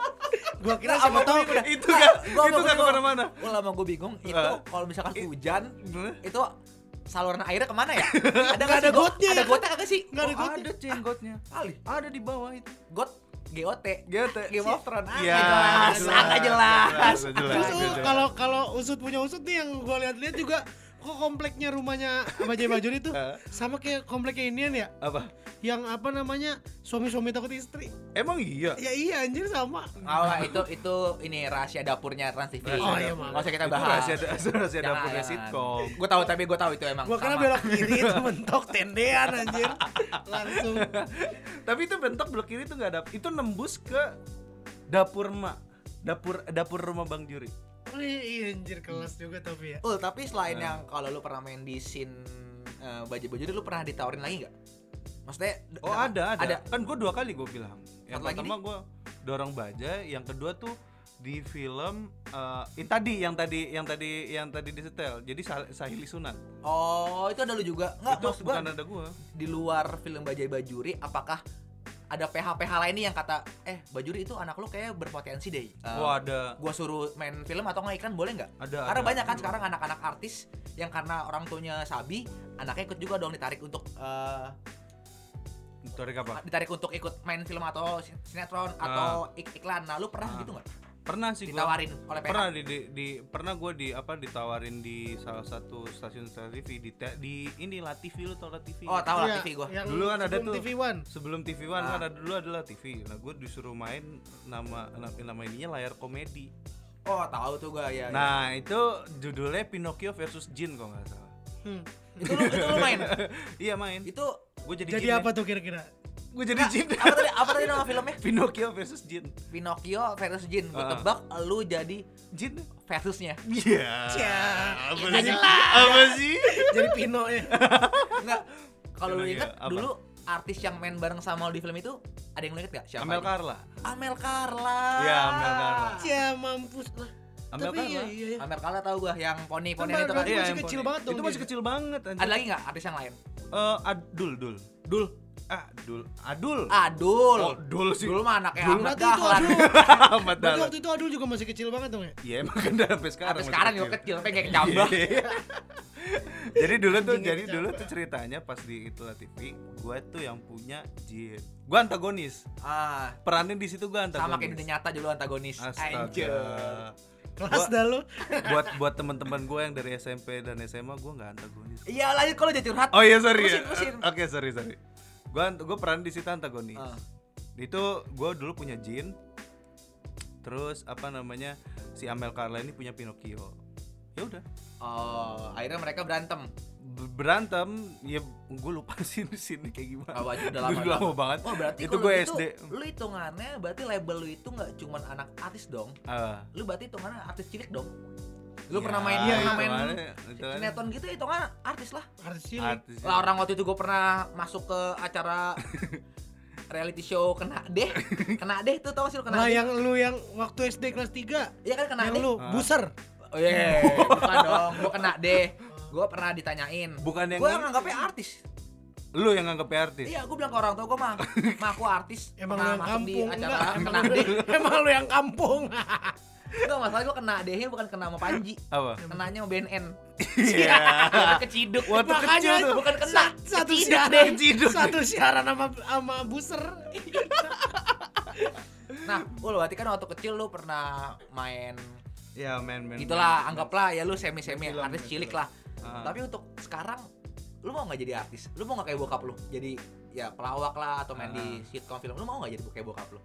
(laughs) gua kira Nah, siapa tahu gua udah- itu kan, (laughs) Gua itu gua- ke mana-mana. Gua lama gue bingung itu Ah. kalau misalkan hujan itu saluran airnya ke mana ya? ada Nggak ada gotnya. Ada gotnya kagak sih? Nggak ada Oh, gotnya. ada jenggotnya. Kali. Ada di bawah itu. Got GOT. GOT. Game of Thrones. Nggak jelas. Jelas. jelas, jelas, Terus jelas. kalau kalau usut punya usut nih yang gua lihat-lihat juga kok kompleknya rumahnya Bajai Bajuri itu Eh. sama kayak kompleknya Indian ya? Apa? Yang apa namanya? Suami-suami takut istri. Emang iya. Ya iya anjir sama. Oh, itu itu ini rahasia dapurnya Trans TV. Oh, iya, Nggak maaf. usah kita Itu bahas. (laughs) rahasia, rahasia Jangan, dapurnya jangan. sitkom. Gue tahu tapi gue tahu itu emang. Gua kira sama. belok kiri itu (laughs) mentok tendean anjir. Langsung. Tapi itu bentuk belok kiri itu nggak ada. Itu nembus ke dapur emak. Dapur dapur rumah Bang Juri. Oh, iya anjir kelas juga tapi ya. Ul, tapi selain Nah. yang kalau lu pernah main di scene uh, baju-baju lu pernah ditawarin lagi nggak? Maksudnya Oh ada, ada. ada. Kan gue dua kali gue bilang. Yang Satu lagi pertama gue dorong baja, yang kedua tuh di film eh yang tadi yang tadi yang tadi yang tadi disetel. Jadi Sah- Sahili Sunan. Oh, itu ada lu juga. Nggak, itu gua bukan ada gue. di luar film Bajai Bajuri apakah ada PH-PH lain nih yang kata eh Bajuri itu anak lu kayak berpotensi deh. Uh, Wah ada. gua suruh main film atau nggak iklan boleh nggak? Ada. Karena ada. banyak kan sekarang anak-anak artis yang karena orang tuanya sabi, anaknya ikut juga dong ditarik untuk eh, Tarik apa? ditarik untuk ikut main film atau sin- sinetron atau ik- iklan. Nah, lu pernah Ah. gitu nggak? Pernah sih gue. Ditawarin oleh PH. Pernah di, di, di- pernah gue di apa ditawarin di salah satu stasiun TV di te- di ini La TV lu tau La TV? Oh, tahu lah Iya, TV gua. Yang Dulu kan ada sebelum tuh. TV One. Sebelum TV One Ah. kan ada dulu adalah TV. Nah gue disuruh main nama nama, nama ininya layar komedi. Oh, tahu tuh gua ya. ya. Nah itu judulnya Pinocchio versus Jin kalau nggak salah. Hmm. itu lu itu lu main. (laughs) Iya main. Itu Gue jadi, Jadi Jin apa tuh kira-kira? Gue jadi Jin. apa tadi apa tadi nama filmnya? Pinocchio versus Jin. Pinocchio versus Jin. Gua Ah. tebak lu jadi Jin. versusnya. Iya. Cia. Apa sih? Apa sih? Jadi Pino ya. Enggak. Kalau lu inget apa? dulu artis yang main bareng sama lu di film itu ada yang lu inget gak? Siapa? Amel? Carla. Amel Carla. Iya, Amel Carla. Cia mampus lah. Amel Tapi iya Carla. iya. iya. Amel Carla tahu gua yang poni-ponian Kan itu kan. berarti masih kecil poni. banget dong Itu masih kecil banget anjir. Ada lagi nggak artis yang lain? Eh, Adul, Dul. Dul. Dul. Adul. Adul. Oh, Dul sih. Dul mah anaknya Dul Ahmad itu Dahlan. Adul. (laughs) Ahmad Dahlan. waktu itu Adul juga masih kecil banget dong ya. Iya emang kan sampai sekarang. Sampai sekarang juga kecil, pengen kecambah. Iya. (laughs) jadi dulu tuh jadi dulu tuh ceritanya pas di itulah TV, gue tuh yang punya Jin. Gue antagonis. Ah, Perannya di situ gue antagonis. sama kayak di dunia nyata dulu antagonis. Anjir. Astaga. Kelas dah lu. buat buat teman-teman gue yang dari SMP dan SMA gue nggak antagonis. Iya lanjut kalau jadi curhat. Oh iya sorry ya. Oke sorry sorry. Gue gue peran di situ antagonis. Ah. Itu gue dulu punya Jin. Terus apa namanya si Amel Carla ini punya Pinocchio. Ya udah. Oh, akhirnya mereka berantem. Berantem ya gue lupa (laughs) sih di sini kayak gimana. Oh, udah lama. Udah lama banget. Oh, berarti Itu gue SD. Lu hitungannya berarti label lu itu nggak cuman anak artis dong. Ah. Lu berarti hitungannya artis cilik dong. Lu Ya, pernah main iya, pernah iya. main hitungannya sinetron gitu hitungannya artis lah. Artis cilik. artis. Lah orang waktu itu gue pernah masuk ke acara (laughs) reality show kena deh, kena deh tuh tau gak sih lu kena Lah deh? yang lu yang waktu SD kelas 3 Iya kan kena yang deh. lu Ah. buser. Oh iya, (laughs) bukan dong, gue kena deh. Gue pernah ditanyain. Bukan yang Gue nganggapnya artis. Lu yang nganggep artis. Iya, gue bilang ke orang tua gue mah, (laughs) mah aku artis. Emang lu pernah yang masuk di kampung acara enggak? Emang kena lu, deh. emang lu yang kampung. Enggak masalah gue kena dehnya bukan kena sama Panji. Apa? Kenanya sama BNN. Iya. Keciduk. Waktu Makanya kecil tuh. bukan kena. Sa- satu keciduk siaran deh. Keciduk. satu siaran sama sama buser. Nah, ul berarti kan waktu kecil lu pernah main Ya men men. itulah anggaplah ya lu semi-semi artis cilik lah. Ah. Tapi untuk sekarang lu mau nggak jadi artis? Lu mau nggak kayak bokap lu? Jadi ya pelawak lah atau main di Ah. sitcom film. Lu mau nggak jadi kayak bokap lu?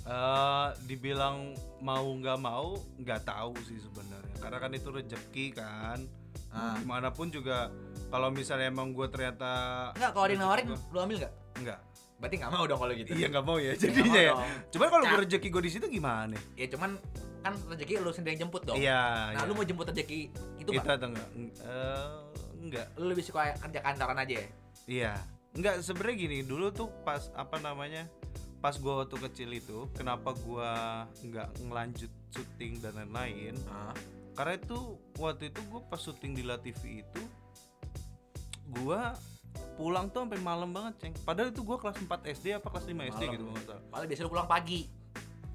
Eh, dibilang mau nggak mau nggak tahu sih sebenarnya karena kan itu rezeki kan Ah. gimana pun juga kalau misalnya emang gue ternyata Enggak, kalau rezeki nawarin gua- lu ambil nggak? nggak Berarti nggak mau dong kalau gitu. iya nggak mau ya Nggak jadinya ya dong. cuman kalau gue rezeki gue di situ gimana Ya cuman kan rezeki lu sendiri yang jemput dong. iya Nah, iya. lu mau jemput rezeki itu itu nggak? atau enggak Eh, enggak Lu lebih suka kerja kantoran aja ya? iya enggak sebenarnya gini dulu tuh pas apa namanya pas gue waktu kecil itu kenapa gue nggak ngelanjut syuting dan lain-lain Ah. karena itu waktu itu gue pas syuting di La TV itu gue pulang tuh sampai malam banget ceng padahal itu gue kelas 4 SD apa kelas 5 SD Malam. gitu nggak salah Paling biasa lu pulang pagi.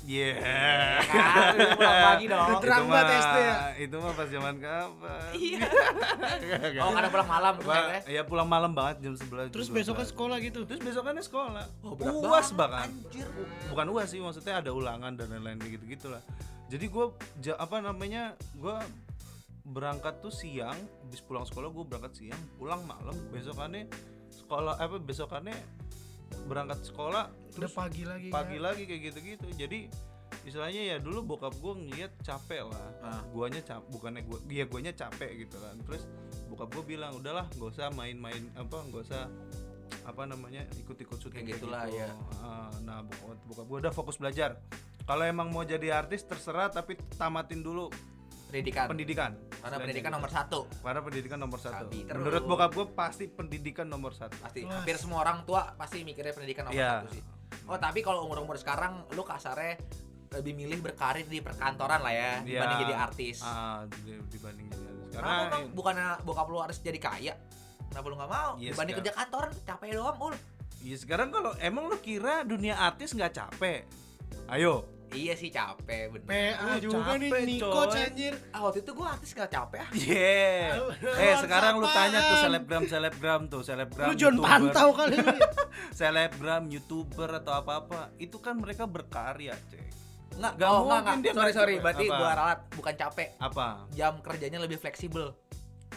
Yeah Kan, lu pulang pagi dong. Itu terang banget SD ya. itu mah pas zaman kapan Iya. (laughs) Oh, kadang pulang malam ya. ya pulang malam banget jam 11 Terus jam besoknya 12. sekolah gitu. terus besokannya sekolah Oh, uas banget, bahkan Anjir. bukan uas sih maksudnya ada ulangan dan lain-lain gitu gitulah jadi gue apa namanya gue berangkat tuh siang habis pulang sekolah gue berangkat siang pulang malam besokannya sekolah apa besokannya berangkat sekolah udah terus pagi lagi pagi kan? lagi kayak gitu-gitu jadi istilahnya ya dulu bokap gue ngeliat capek lah Ah. guanya cap bukannya gua dia guanya capek gitu kan terus bokap gue bilang udahlah nggak usah main-main apa nggak usah apa namanya ikut-ikut syuting Kayak kayak gitulah, gitu. ya. Ah, nah bokap, bokap gue udah fokus belajar kalau emang mau jadi artis terserah tapi tamatin dulu pendidikan pendidikan karena pendidikan gitu. nomor satu karena pendidikan nomor satu Sabi terus. menurut bokap gue pasti pendidikan nomor satu pasti Wah. hampir semua orang tua pasti mikirnya pendidikan nomor Iya. satu sih oh tapi kalau umur umur sekarang lu kasarnya lebih milih berkarir di perkantoran lah ya Iya. dibanding jadi artis ah di- dibanding jadi artis Kenapa karena bang? Bukannya bokap lu harus jadi kaya? Kenapa lu nggak mau? Iya, Dibanding sekarang- kerja kantoran, capek doang, ul. Iya sekarang kalau emang lu kira dunia artis nggak capek ayo Iya sih capek, bener. PA Lu juga nih Niko coy. anjir Ah, waktu itu gua artis nggak capek ah. Yeah. Lu- Eh sekarang lu tanya tuh selebgram selebgram tuh selebgram. lu John. Pantau kali lu (laughs) ya. Selebgram, youtuber atau apa apa itu kan mereka berkarya cek. Nggak, Nggak oh, mungkin nggak, dia nggak. Sorry, sorry. capek. Berarti Apa? gua ralat, bukan capek. Apa? Jam kerjanya lebih fleksibel.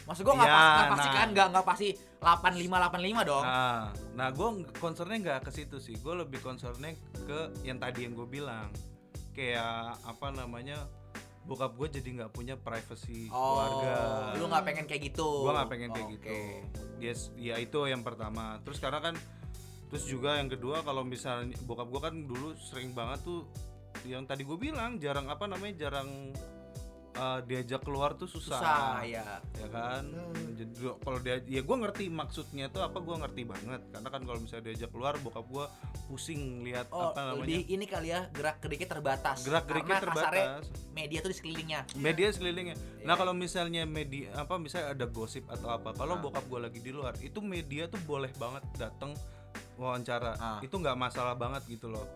Maksud gua nggak Iya, pas, nggak pasti nah. kan, nggak nggak pasti 85 85 dong. Nah, nah gue concernnya nggak ke situ sih. Gue lebih concernnya ke yang tadi yang gue bilang kayak apa namanya bokap gue jadi nggak punya privacy oh, keluarga. lu nggak pengen kayak gitu. gua nggak pengen kayak Oke. gitu yes ya itu yang pertama terus karena kan terus juga yang kedua kalau misalnya bokap gua kan dulu sering banget tuh yang tadi gue bilang jarang apa namanya jarang uh, diajak keluar tuh susah, Susah, ya. ya kan Hmm. jadi kalau dia ya gue ngerti maksudnya tuh apa gue ngerti banget karena kan kalau misalnya diajak keluar bokap gua pusing lihat Oh, apa namanya lebih ini kali ya gerak geriknya terbatas. gerak geriknya terbatas media tuh di sekelilingnya. media sekelilingnya. Nah Iya. kalau misalnya media apa misalnya ada gosip atau apa, kalau Ah. bokap gue lagi di luar, itu media tuh boleh banget datang wawancara. Ah. Itu nggak masalah banget gitu loh.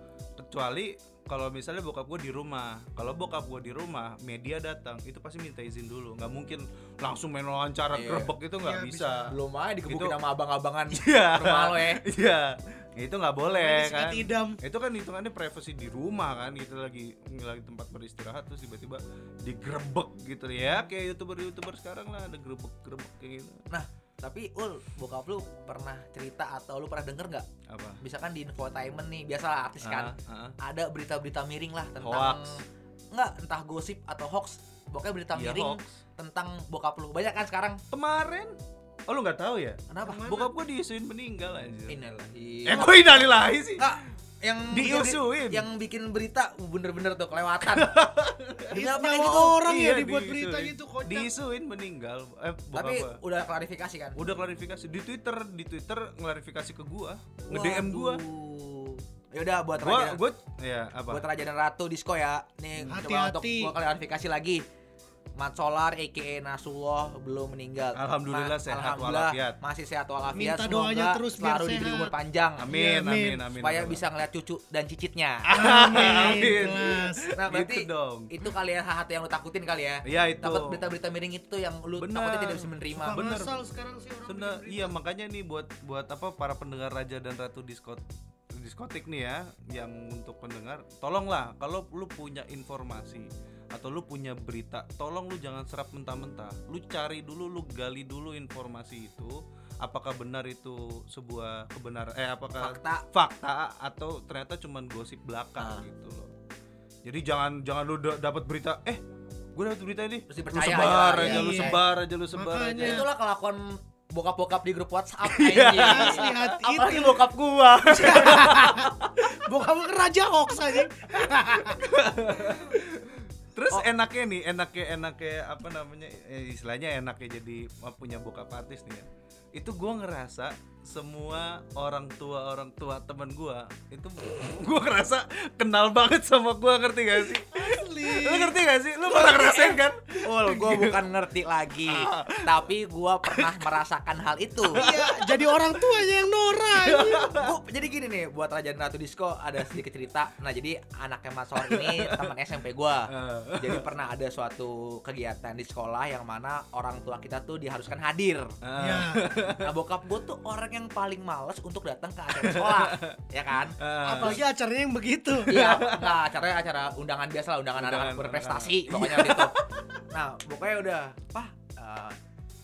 Kecuali kalau misalnya bokap gue di rumah, kalau bokap gue di rumah, media datang, itu pasti minta izin dulu. Nggak mungkin langsung main wawancara Iya. grebek itu nggak Iya, bisa. Belum aja digebukin Itu- sama abang-abangan (laughs) Iya. rumah lo ya. Iya. itu nggak boleh kan. idam itu kan hitungannya privacy di rumah kan gitu lagi lagi tempat beristirahat terus tiba-tiba digrebek gitu ya kayak youtuber youtuber sekarang lah ada grebek grebek kayak gitu Tapi ul, bokap lu pernah cerita atau lu pernah denger nggak? apa Misalkan di infotainment nih, biasalah artis kan, ah. ada berita-berita miring lah tentang Hoax. nggak entah gosip atau hoax. Pokoknya berita Iya, miring hoax. tentang bokap lu. Banyak kan sekarang. kemarin oh lu nggak tahu ya Kenapa? Ke mana? bokap gua diisuin meninggal anjir Innalillahi. eh kok inalilahi sih Nggak, yang bikin- Diisuin. yang bikin berita uh, bener-bener tuh kelewatan. Ini Kenapa kayak gitu? orang ya Iya, dibuat diisuin. berita gitu kocak diisuin meninggal eh Tapi gua udah klarifikasi kan? udah klarifikasi di twitter di twitter klarifikasi ke gua nge dm gua Ya udah buat gua raja gua ya apa buat raja dan ratu disco ya. Nih coba untuk gua klarifikasi lagi. Mat Solar aka Nasullah belum meninggal. Alhamdulillah Ma- sehat Alhamdulillah walafiat. masih sehat walafiat. Minta Semoga doanya terus biar selalu diberi sehat. umur panjang. amin Iya, amin amin. amin Supaya amin. bisa ngeliat cucu dan cicitnya. Amin, Amin. Nah, berarti Gitu dong. itu kali ya hal yang lu takutin kali ya. Iya itu. Takut berita-berita miring itu yang lu Benar. takutnya tidak bisa menerima. Suka Bener. ngasal sekarang sih orang bikin iya makanya nih buat buat apa para pendengar Raja dan Ratu Diskot diskotik nih ya yang untuk pendengar tolonglah kalau lu punya informasi atau lu punya berita tolong lu jangan serap mentah-mentah lu cari dulu lu gali dulu informasi itu apakah benar itu sebuah kebenaran eh apakah Fakta. fakta atau ternyata cuman gosip belakang Ah. gitu loh jadi jangan jangan lu da- dapat berita eh gue dapat berita ini Terus lu dipercaya sebar aja. aja lu Iya. sebar aja lu sebar Makanya. aja Itulah kelakuan bokap-bokap di grup WhatsApp (laughs) Iya. anjing. Asli hati Apalagi itu. bokap gua. (laughs) Bokap lu kan raja hoax aja (laughs) Terus Oh. enaknya nih, enaknya enaknya apa namanya? eh, istilahnya enaknya jadi punya bokap artis nih ya. Itu gua ngerasa semua orang tua orang tua teman gua itu (laughs) gua ngerasa kenal banget sama gua ngerti gak sih? Lu ngerti gak sih? Lu pernah ngerasain kan? Ul, gua bukan ngerti lagi, (laughs) tapi gua pernah merasakan hal itu. Iya, jadi orang tuanya yang Nora (laughs) Gua, jadi gini nih, buat Raja dan Ratu Disco ada sedikit cerita. Nah, jadi anaknya Mas Sor ini teman SMP gua. Eh, Jadi pernah ada suatu kegiatan di sekolah yang mana orang tua kita tuh diharuskan hadir. eh, Ya, Nah, bokap gua tuh orang yang paling males untuk datang ke acara sekolah, (laughs) ya kan? eh. apalagi acaranya yang begitu Iya, enggak (laughs) acaranya acara undangan biasa lah, undangan, Undangan, anak berprestasi pokoknya waktu itu. (laughs) nah pokoknya udah Pak eh,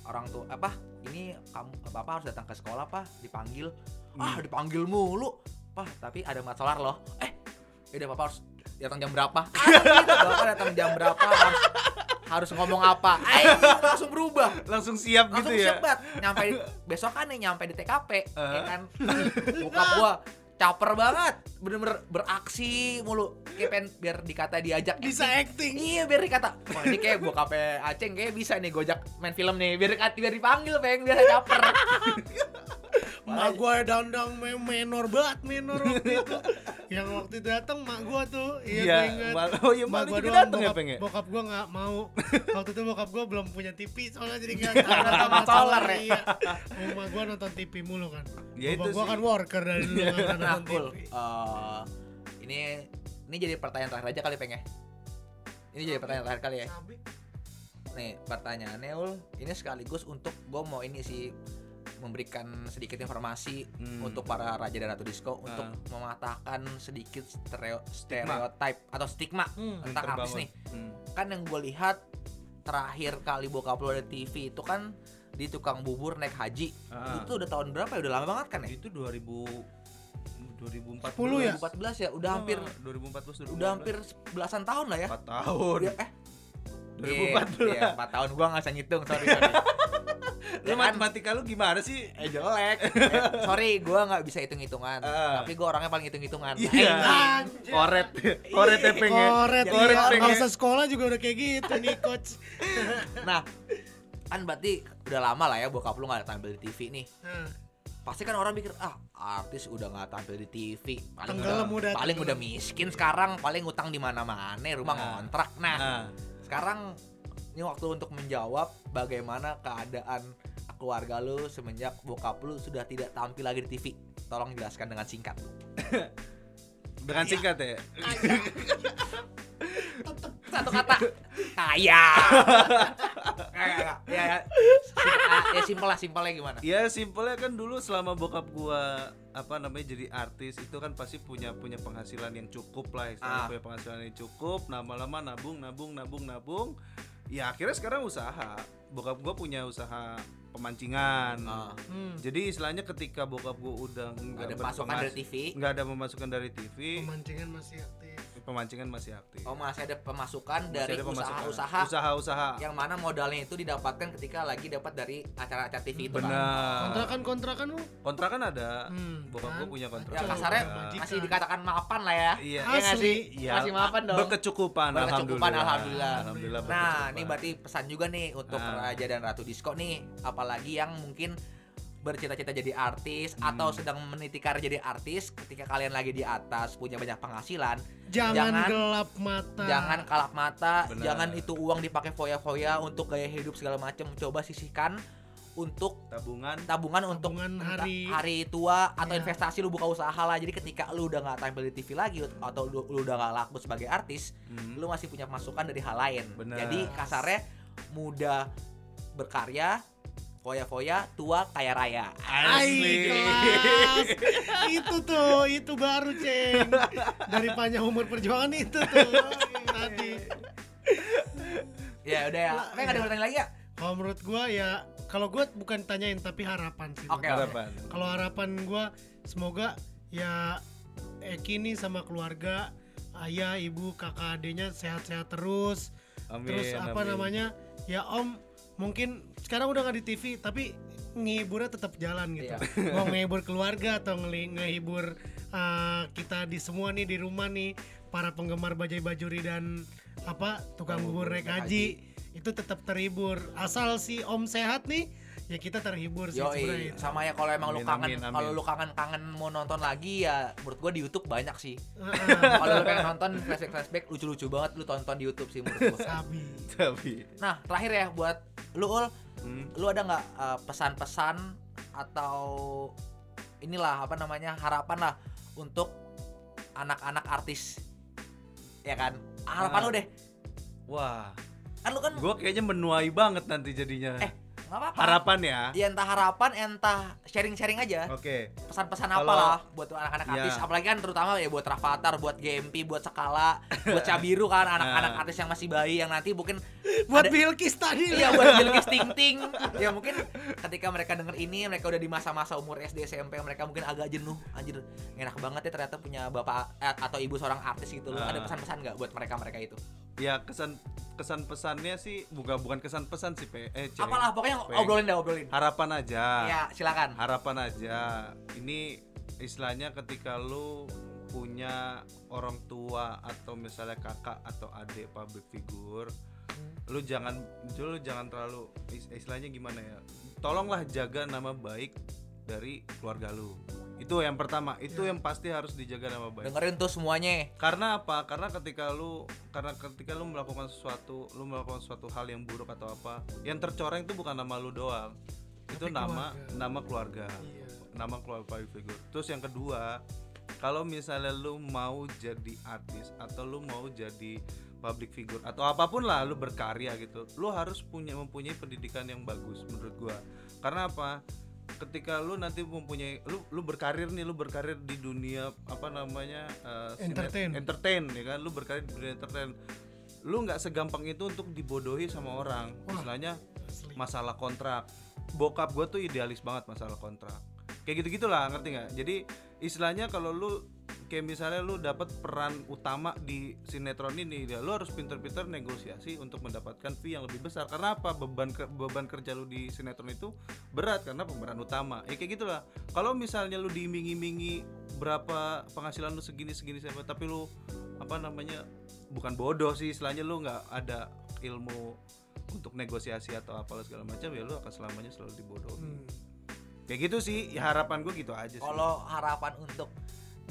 orang tuh apa ini kamu bapak harus datang ke sekolah pak dipanggil ah dipanggil mulu pak tapi ada masalah loh eh udah bapak harus datang jam berapa ah, gitu. bapak datang jam berapa harus harus ngomong apa (laughs) eh langsung berubah Langsung siap langsung gitu ya. siap banget nyampe besok kan nih nyampe di TKP ya Uh. kan bokap gua caper banget bener-bener beraksi mulu kayak pengen biar dikata diajak Bisa acting. acting. iya biar dikata wah ini kayak bokapnya Aceng kayak bisa nih gojak main film nih biar biar dipanggil peng biar caper (laughs) Mak gua dandang me- menor banget menor waktu itu. (laughs) Yang waktu itu datang mak gua tuh. Iya, Iya, gua ingat. mak- oh iya, mak mak juga doang datang ya, bokap, ya? bokap gua nggak mau. (laughs) waktu itu bokap gua belum punya TV soalnya jadi nggak (laughs) nonton masalah, solar ya? Iya. Rumah gua nonton TV mulu kan. Ya gua sih. kan worker dari dulu nggak pernah nah nonton TV. Eh, ini ini jadi pertanyaan terakhir aja kali peng ya ini jadi pertanyaan terakhir kali ya nih pertanyaannya ul ini sekaligus untuk gue mau ini sih memberikan sedikit informasi Hmm. untuk para raja dan ratu disco untuk Ah. mematahkan sedikit stereo stereotype atau stigma Hmm. tentang artis nih Hmm. kan yang gue lihat terakhir kali bokap lo ada TV itu kan di tukang bubur naik haji Ah. itu udah tahun berapa ya udah lama banget kan ya Itu 2000 2014. 10 ya? 2014 ya udah hampir Ah, 2014 2015. udah hampir belasan tahun lah ya 4 tahun. Udah- eh 2014. Iya, 4 tahun gua nggak bisa ngitung, sorry. sorry. (laughs) Lu Ya kan? matematika lu gimana sih? Eh jelek. (laughs) Eh, sorry, gua nggak bisa hitung-hitungan. Ah. Tapi gua orangnya paling hitung-hitungan. Iya. Anjir. Koret. Koret ya pengen. Koret, Koret iya. pengen. Usah sekolah juga udah kayak gitu nih (laughs) coach. Nah, kan berarti udah lama lah ya bokap lu nggak tampil di TV nih. Nah, Pasti kan orang mikir, ah artis udah nggak tampil di TV, paling Tenggelam udah, udah, paling udah miskin sekarang, paling utang di mana-mana, rumah Nah. ngontrak. Nah, Nah, sekarang ini waktu untuk menjawab bagaimana keadaan keluarga lu semenjak bokap lu sudah tidak tampil lagi di TV. Tolong jelaskan dengan singkat. (laughs) dengan singkat ya. (laughs) Satu kata. (laughs) Kaya. Kayak ya, ya, Sim- ya simpel lah, simpelnya gimana? Ya simpelnya kan dulu selama bokap gua apa namanya jadi artis itu kan pasti punya punya penghasilan yang cukup lah istilahnya Ah. punya penghasilan yang cukup lama-lama nabung nabung nabung nabung ya akhirnya sekarang usaha bokap gua punya usaha pemancingan Ah, hmm. jadi istilahnya ketika bokap gua udah nggak ada pasukan dari TV. nggak ada pemasukan dari TV Pemancingan masih aktif. Pemancingan masih aktif Oh masih ada pemasukan Masih dari usaha-usaha usaha-usaha yang mana modalnya itu didapatkan ketika lagi dapat dari acara-acara TV itu kan. benar Kontrakan-kontrakan lu. kontrakan ada Hmm, bokap kan? gua punya Ya kontrakan kasarnya juga. masih dikatakan mapan lah ya. iya Ya nggak Asli. sih? Iya, Masih mapan dong. berkecukupan, Berkecukupan, alhamdulillah. alhamdulillah. Alhamdulillah Nah, ini berarti pesan juga nih untuk Ah. Raja dan Ratu Disco nih, apalagi yang mungkin bercita-cita jadi artis Hmm. atau sedang meniti karir jadi artis ketika kalian lagi di atas punya banyak penghasilan Jangan, Jangan- gelap mata. jangan kalap mata Benar. jangan itu uang dipakai foya-foya untuk gaya hidup segala macam coba sisihkan untuk tabungan tabungan untuk Tabungan hari- hari tua atau Iya. investasi lu buka usaha lah jadi ketika lu udah nggak tampil di TV lagi atau lu, lu udah nggak laku sebagai artis Hmm. lu masih punya masukan dari hal lain Benar. jadi kasarnya muda berkarya foya-foya tua kaya raya Ay, kelas. (laughs) itu tuh, itu baru ceng. Dari panjang umur perjuangan itu tuh. Tadi. ya udah ya apa nggak ada pertanyaan lagi ya Kalau menurut gua ya, kalau gua bukan tanyain tapi harapan sih. Oke, Bang. harapan Kalau harapan gua semoga ya Eki nih sama keluarga, ayah, ibu, kakak, adiknya sehat-sehat terus. amin Terus apa amin. namanya? Ya Om, mungkin sekarang udah nggak di TV tapi ngehiburnya tetap jalan gitu. Iya. (laughs) Mau ngehibur keluarga atau ngeli- ngehibur uh, kita di semua nih di rumah nih para penggemar bajai bajuri dan apa tukang bubur naik haji itu tetap terhibur. Asal si Om sehat nih ya kita terhibur sih Yoi, sama ya kalau emang lu Amin, kangen amin, amin. kalau lu kangen kangen mau nonton lagi ya menurut gua di YouTube banyak sih Heeh, kalau lu pengen nonton flashback flashback lucu-lucu banget lu tonton di YouTube sih menurut gua Sabi. tapi nah terakhir ya buat lu ul hmm, lu ada nggak uh, pesan-pesan atau inilah apa namanya harapan lah untuk anak-anak artis? Ya kan? Harapan Ah. lu deh. Wah. Kan lu kan gua kayaknya menuai banget nanti jadinya. Eh, nggak apa-apa Harapan ya. ya entah harapan entah sharing-sharing aja Oke. pesan-pesan Kalau- apa lah buat anak-anak Ya. artis apalagi kan terutama ya buat Rafathar buat GMP buat Skala (laughs) buat Cabiru kan anak-anak Nah. artis yang masih bayi yang nanti mungkin buat ada- Bilkis tadi Iya buat (laughs) Bilkis Ting Ting Ya mungkin ketika mereka denger ini Mereka udah di masa-masa umur SD SMP Mereka mungkin agak jenuh Anjir enak banget ya ternyata punya bapak eh, Atau ibu seorang artis gitu loh Ah. Ada pesan-pesan nggak buat mereka-mereka itu Ya kesan kesan pesannya sih bukan bukan kesan pesan sih Pe. Eh, Ceng. Apalah pokoknya Peng. obrolin dah obrolin Harapan aja. Ya silakan harapan aja ini istilahnya ketika lu punya orang tua atau misalnya kakak atau adik public figure lu jangan lu jangan terlalu is- istilahnya gimana ya tolonglah jaga nama baik dari keluarga lu itu yang pertama. Itu yang pasti harus dijaga nama baik. Dengerin tuh semuanya. Karena apa? Karena ketika lu karena ketika lu melakukan sesuatu lu melakukan suatu hal yang buruk atau apa yang tercoreng itu bukan nama lu doang. Itu Tapi nama keluarga. nama keluarga. Iya. nama keluarga public figure terus yang kedua kalau misalnya lu mau jadi artis atau lu mau jadi public figure atau apa pun lah lu berkarya gitu lu harus punya mempunyai pendidikan yang bagus menurut gua. Karena apa ketika lu nanti mempunyai lu lu berkarir nih lu berkarir di dunia apa namanya sine- Entertain. entertain ya kan? Lu berkarir di dunia entertain. Lu nggak segampang itu untuk dibodohi sama orang. Wah. istilahnya masalah kontrak. Bokap gue tuh idealis banget masalah kontrak. Kayak gitu gitulah ngerti nggak? Jadi istilahnya kalau lu kayak misalnya lu dapat peran utama di sinetron ini ya lu harus pinter-pinter negosiasi untuk mendapatkan fee yang lebih besar. Karena apa? Beban ke- beban kerja lu di sinetron itu berat karena pemeran utama. Ya kayak gitulah. Kalau misalnya lu diiming-imingi berapa penghasilan lu segini segini siapa tapi lu apa namanya bukan bodoh sih istilahnya lu nggak ada ilmu untuk negosiasi atau apalah segala macam ya lu akan selamanya selalu dibodohi. Hmm. kayak gitu sih ya harapan gue gitu aja sih. Kalau harapan untuk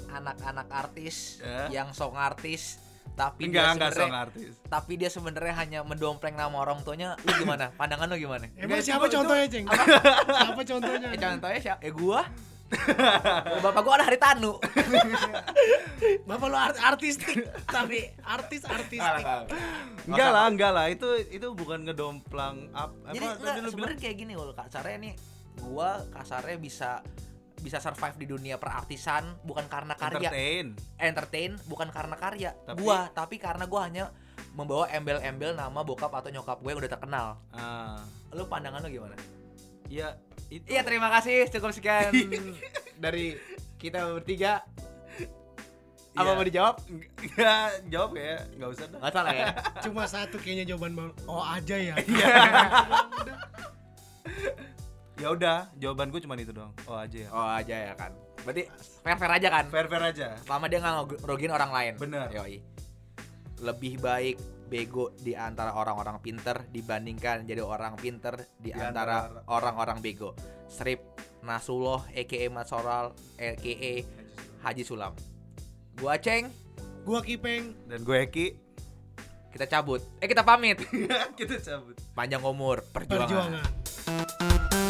anak-anak artis Ya. Yang song artis tapi enggak dia enggak sebenarnya song artis. tapi dia sebenarnya hanya mendompleng nama orang tuanya lu gimana? (laughs) Pandangan lu gimana? Emang Enggak, siapa itu- itu- contohnya, Ceng? (laughs) siapa contohnya? eh contohnya siapa? Eh gua? (laughs) Bapak gua ada hari tanu Bapak lu art- artistik, tapi artis artistik. enggak lah enggak lah. Itu itu bukan ngedomplang apa jadi enggak, sebenarnya kayak gini loh kasarnya nih gua kasarnya bisa bisa survive di dunia perartisan bukan karena karya. Entertain. Entertain bukan karena karya. Tapi- gua tapi karena gua hanya membawa embel-embel nama bokap atau nyokap gue yang udah terkenal. Ah. Lu pandangan lu gimana? Ya itu iya terima kasih. Cukup sekian (laughs) dari kita bertiga. Apa Iya. mau dijawab? Enggak (laughs) jawab ya. Nggak usah dah. Nggak salah ya. Cuma satu kayaknya jawaban bang. Oh aja ya. (laughs) ya udah jawaban gue cuma itu doang. Oh aja ya. Oh aja ya kan. Berarti fair fair aja kan? Fair fair aja. Selama dia nggak ngerugiin orang lain? Bener. Yoi. lebih baik bego di antara orang-orang pinter dibandingkan jadi orang pinter di, Di antara orang-orang bego. Strip Nasuloh aka Matsoral aka Haji Sulam. Gua Ceng. Gua Kipeng. dan gue Eki. Kita cabut. Eh kita pamit. (laughs) Kita cabut. Panjang umur. Perjuangan. Perjuangan.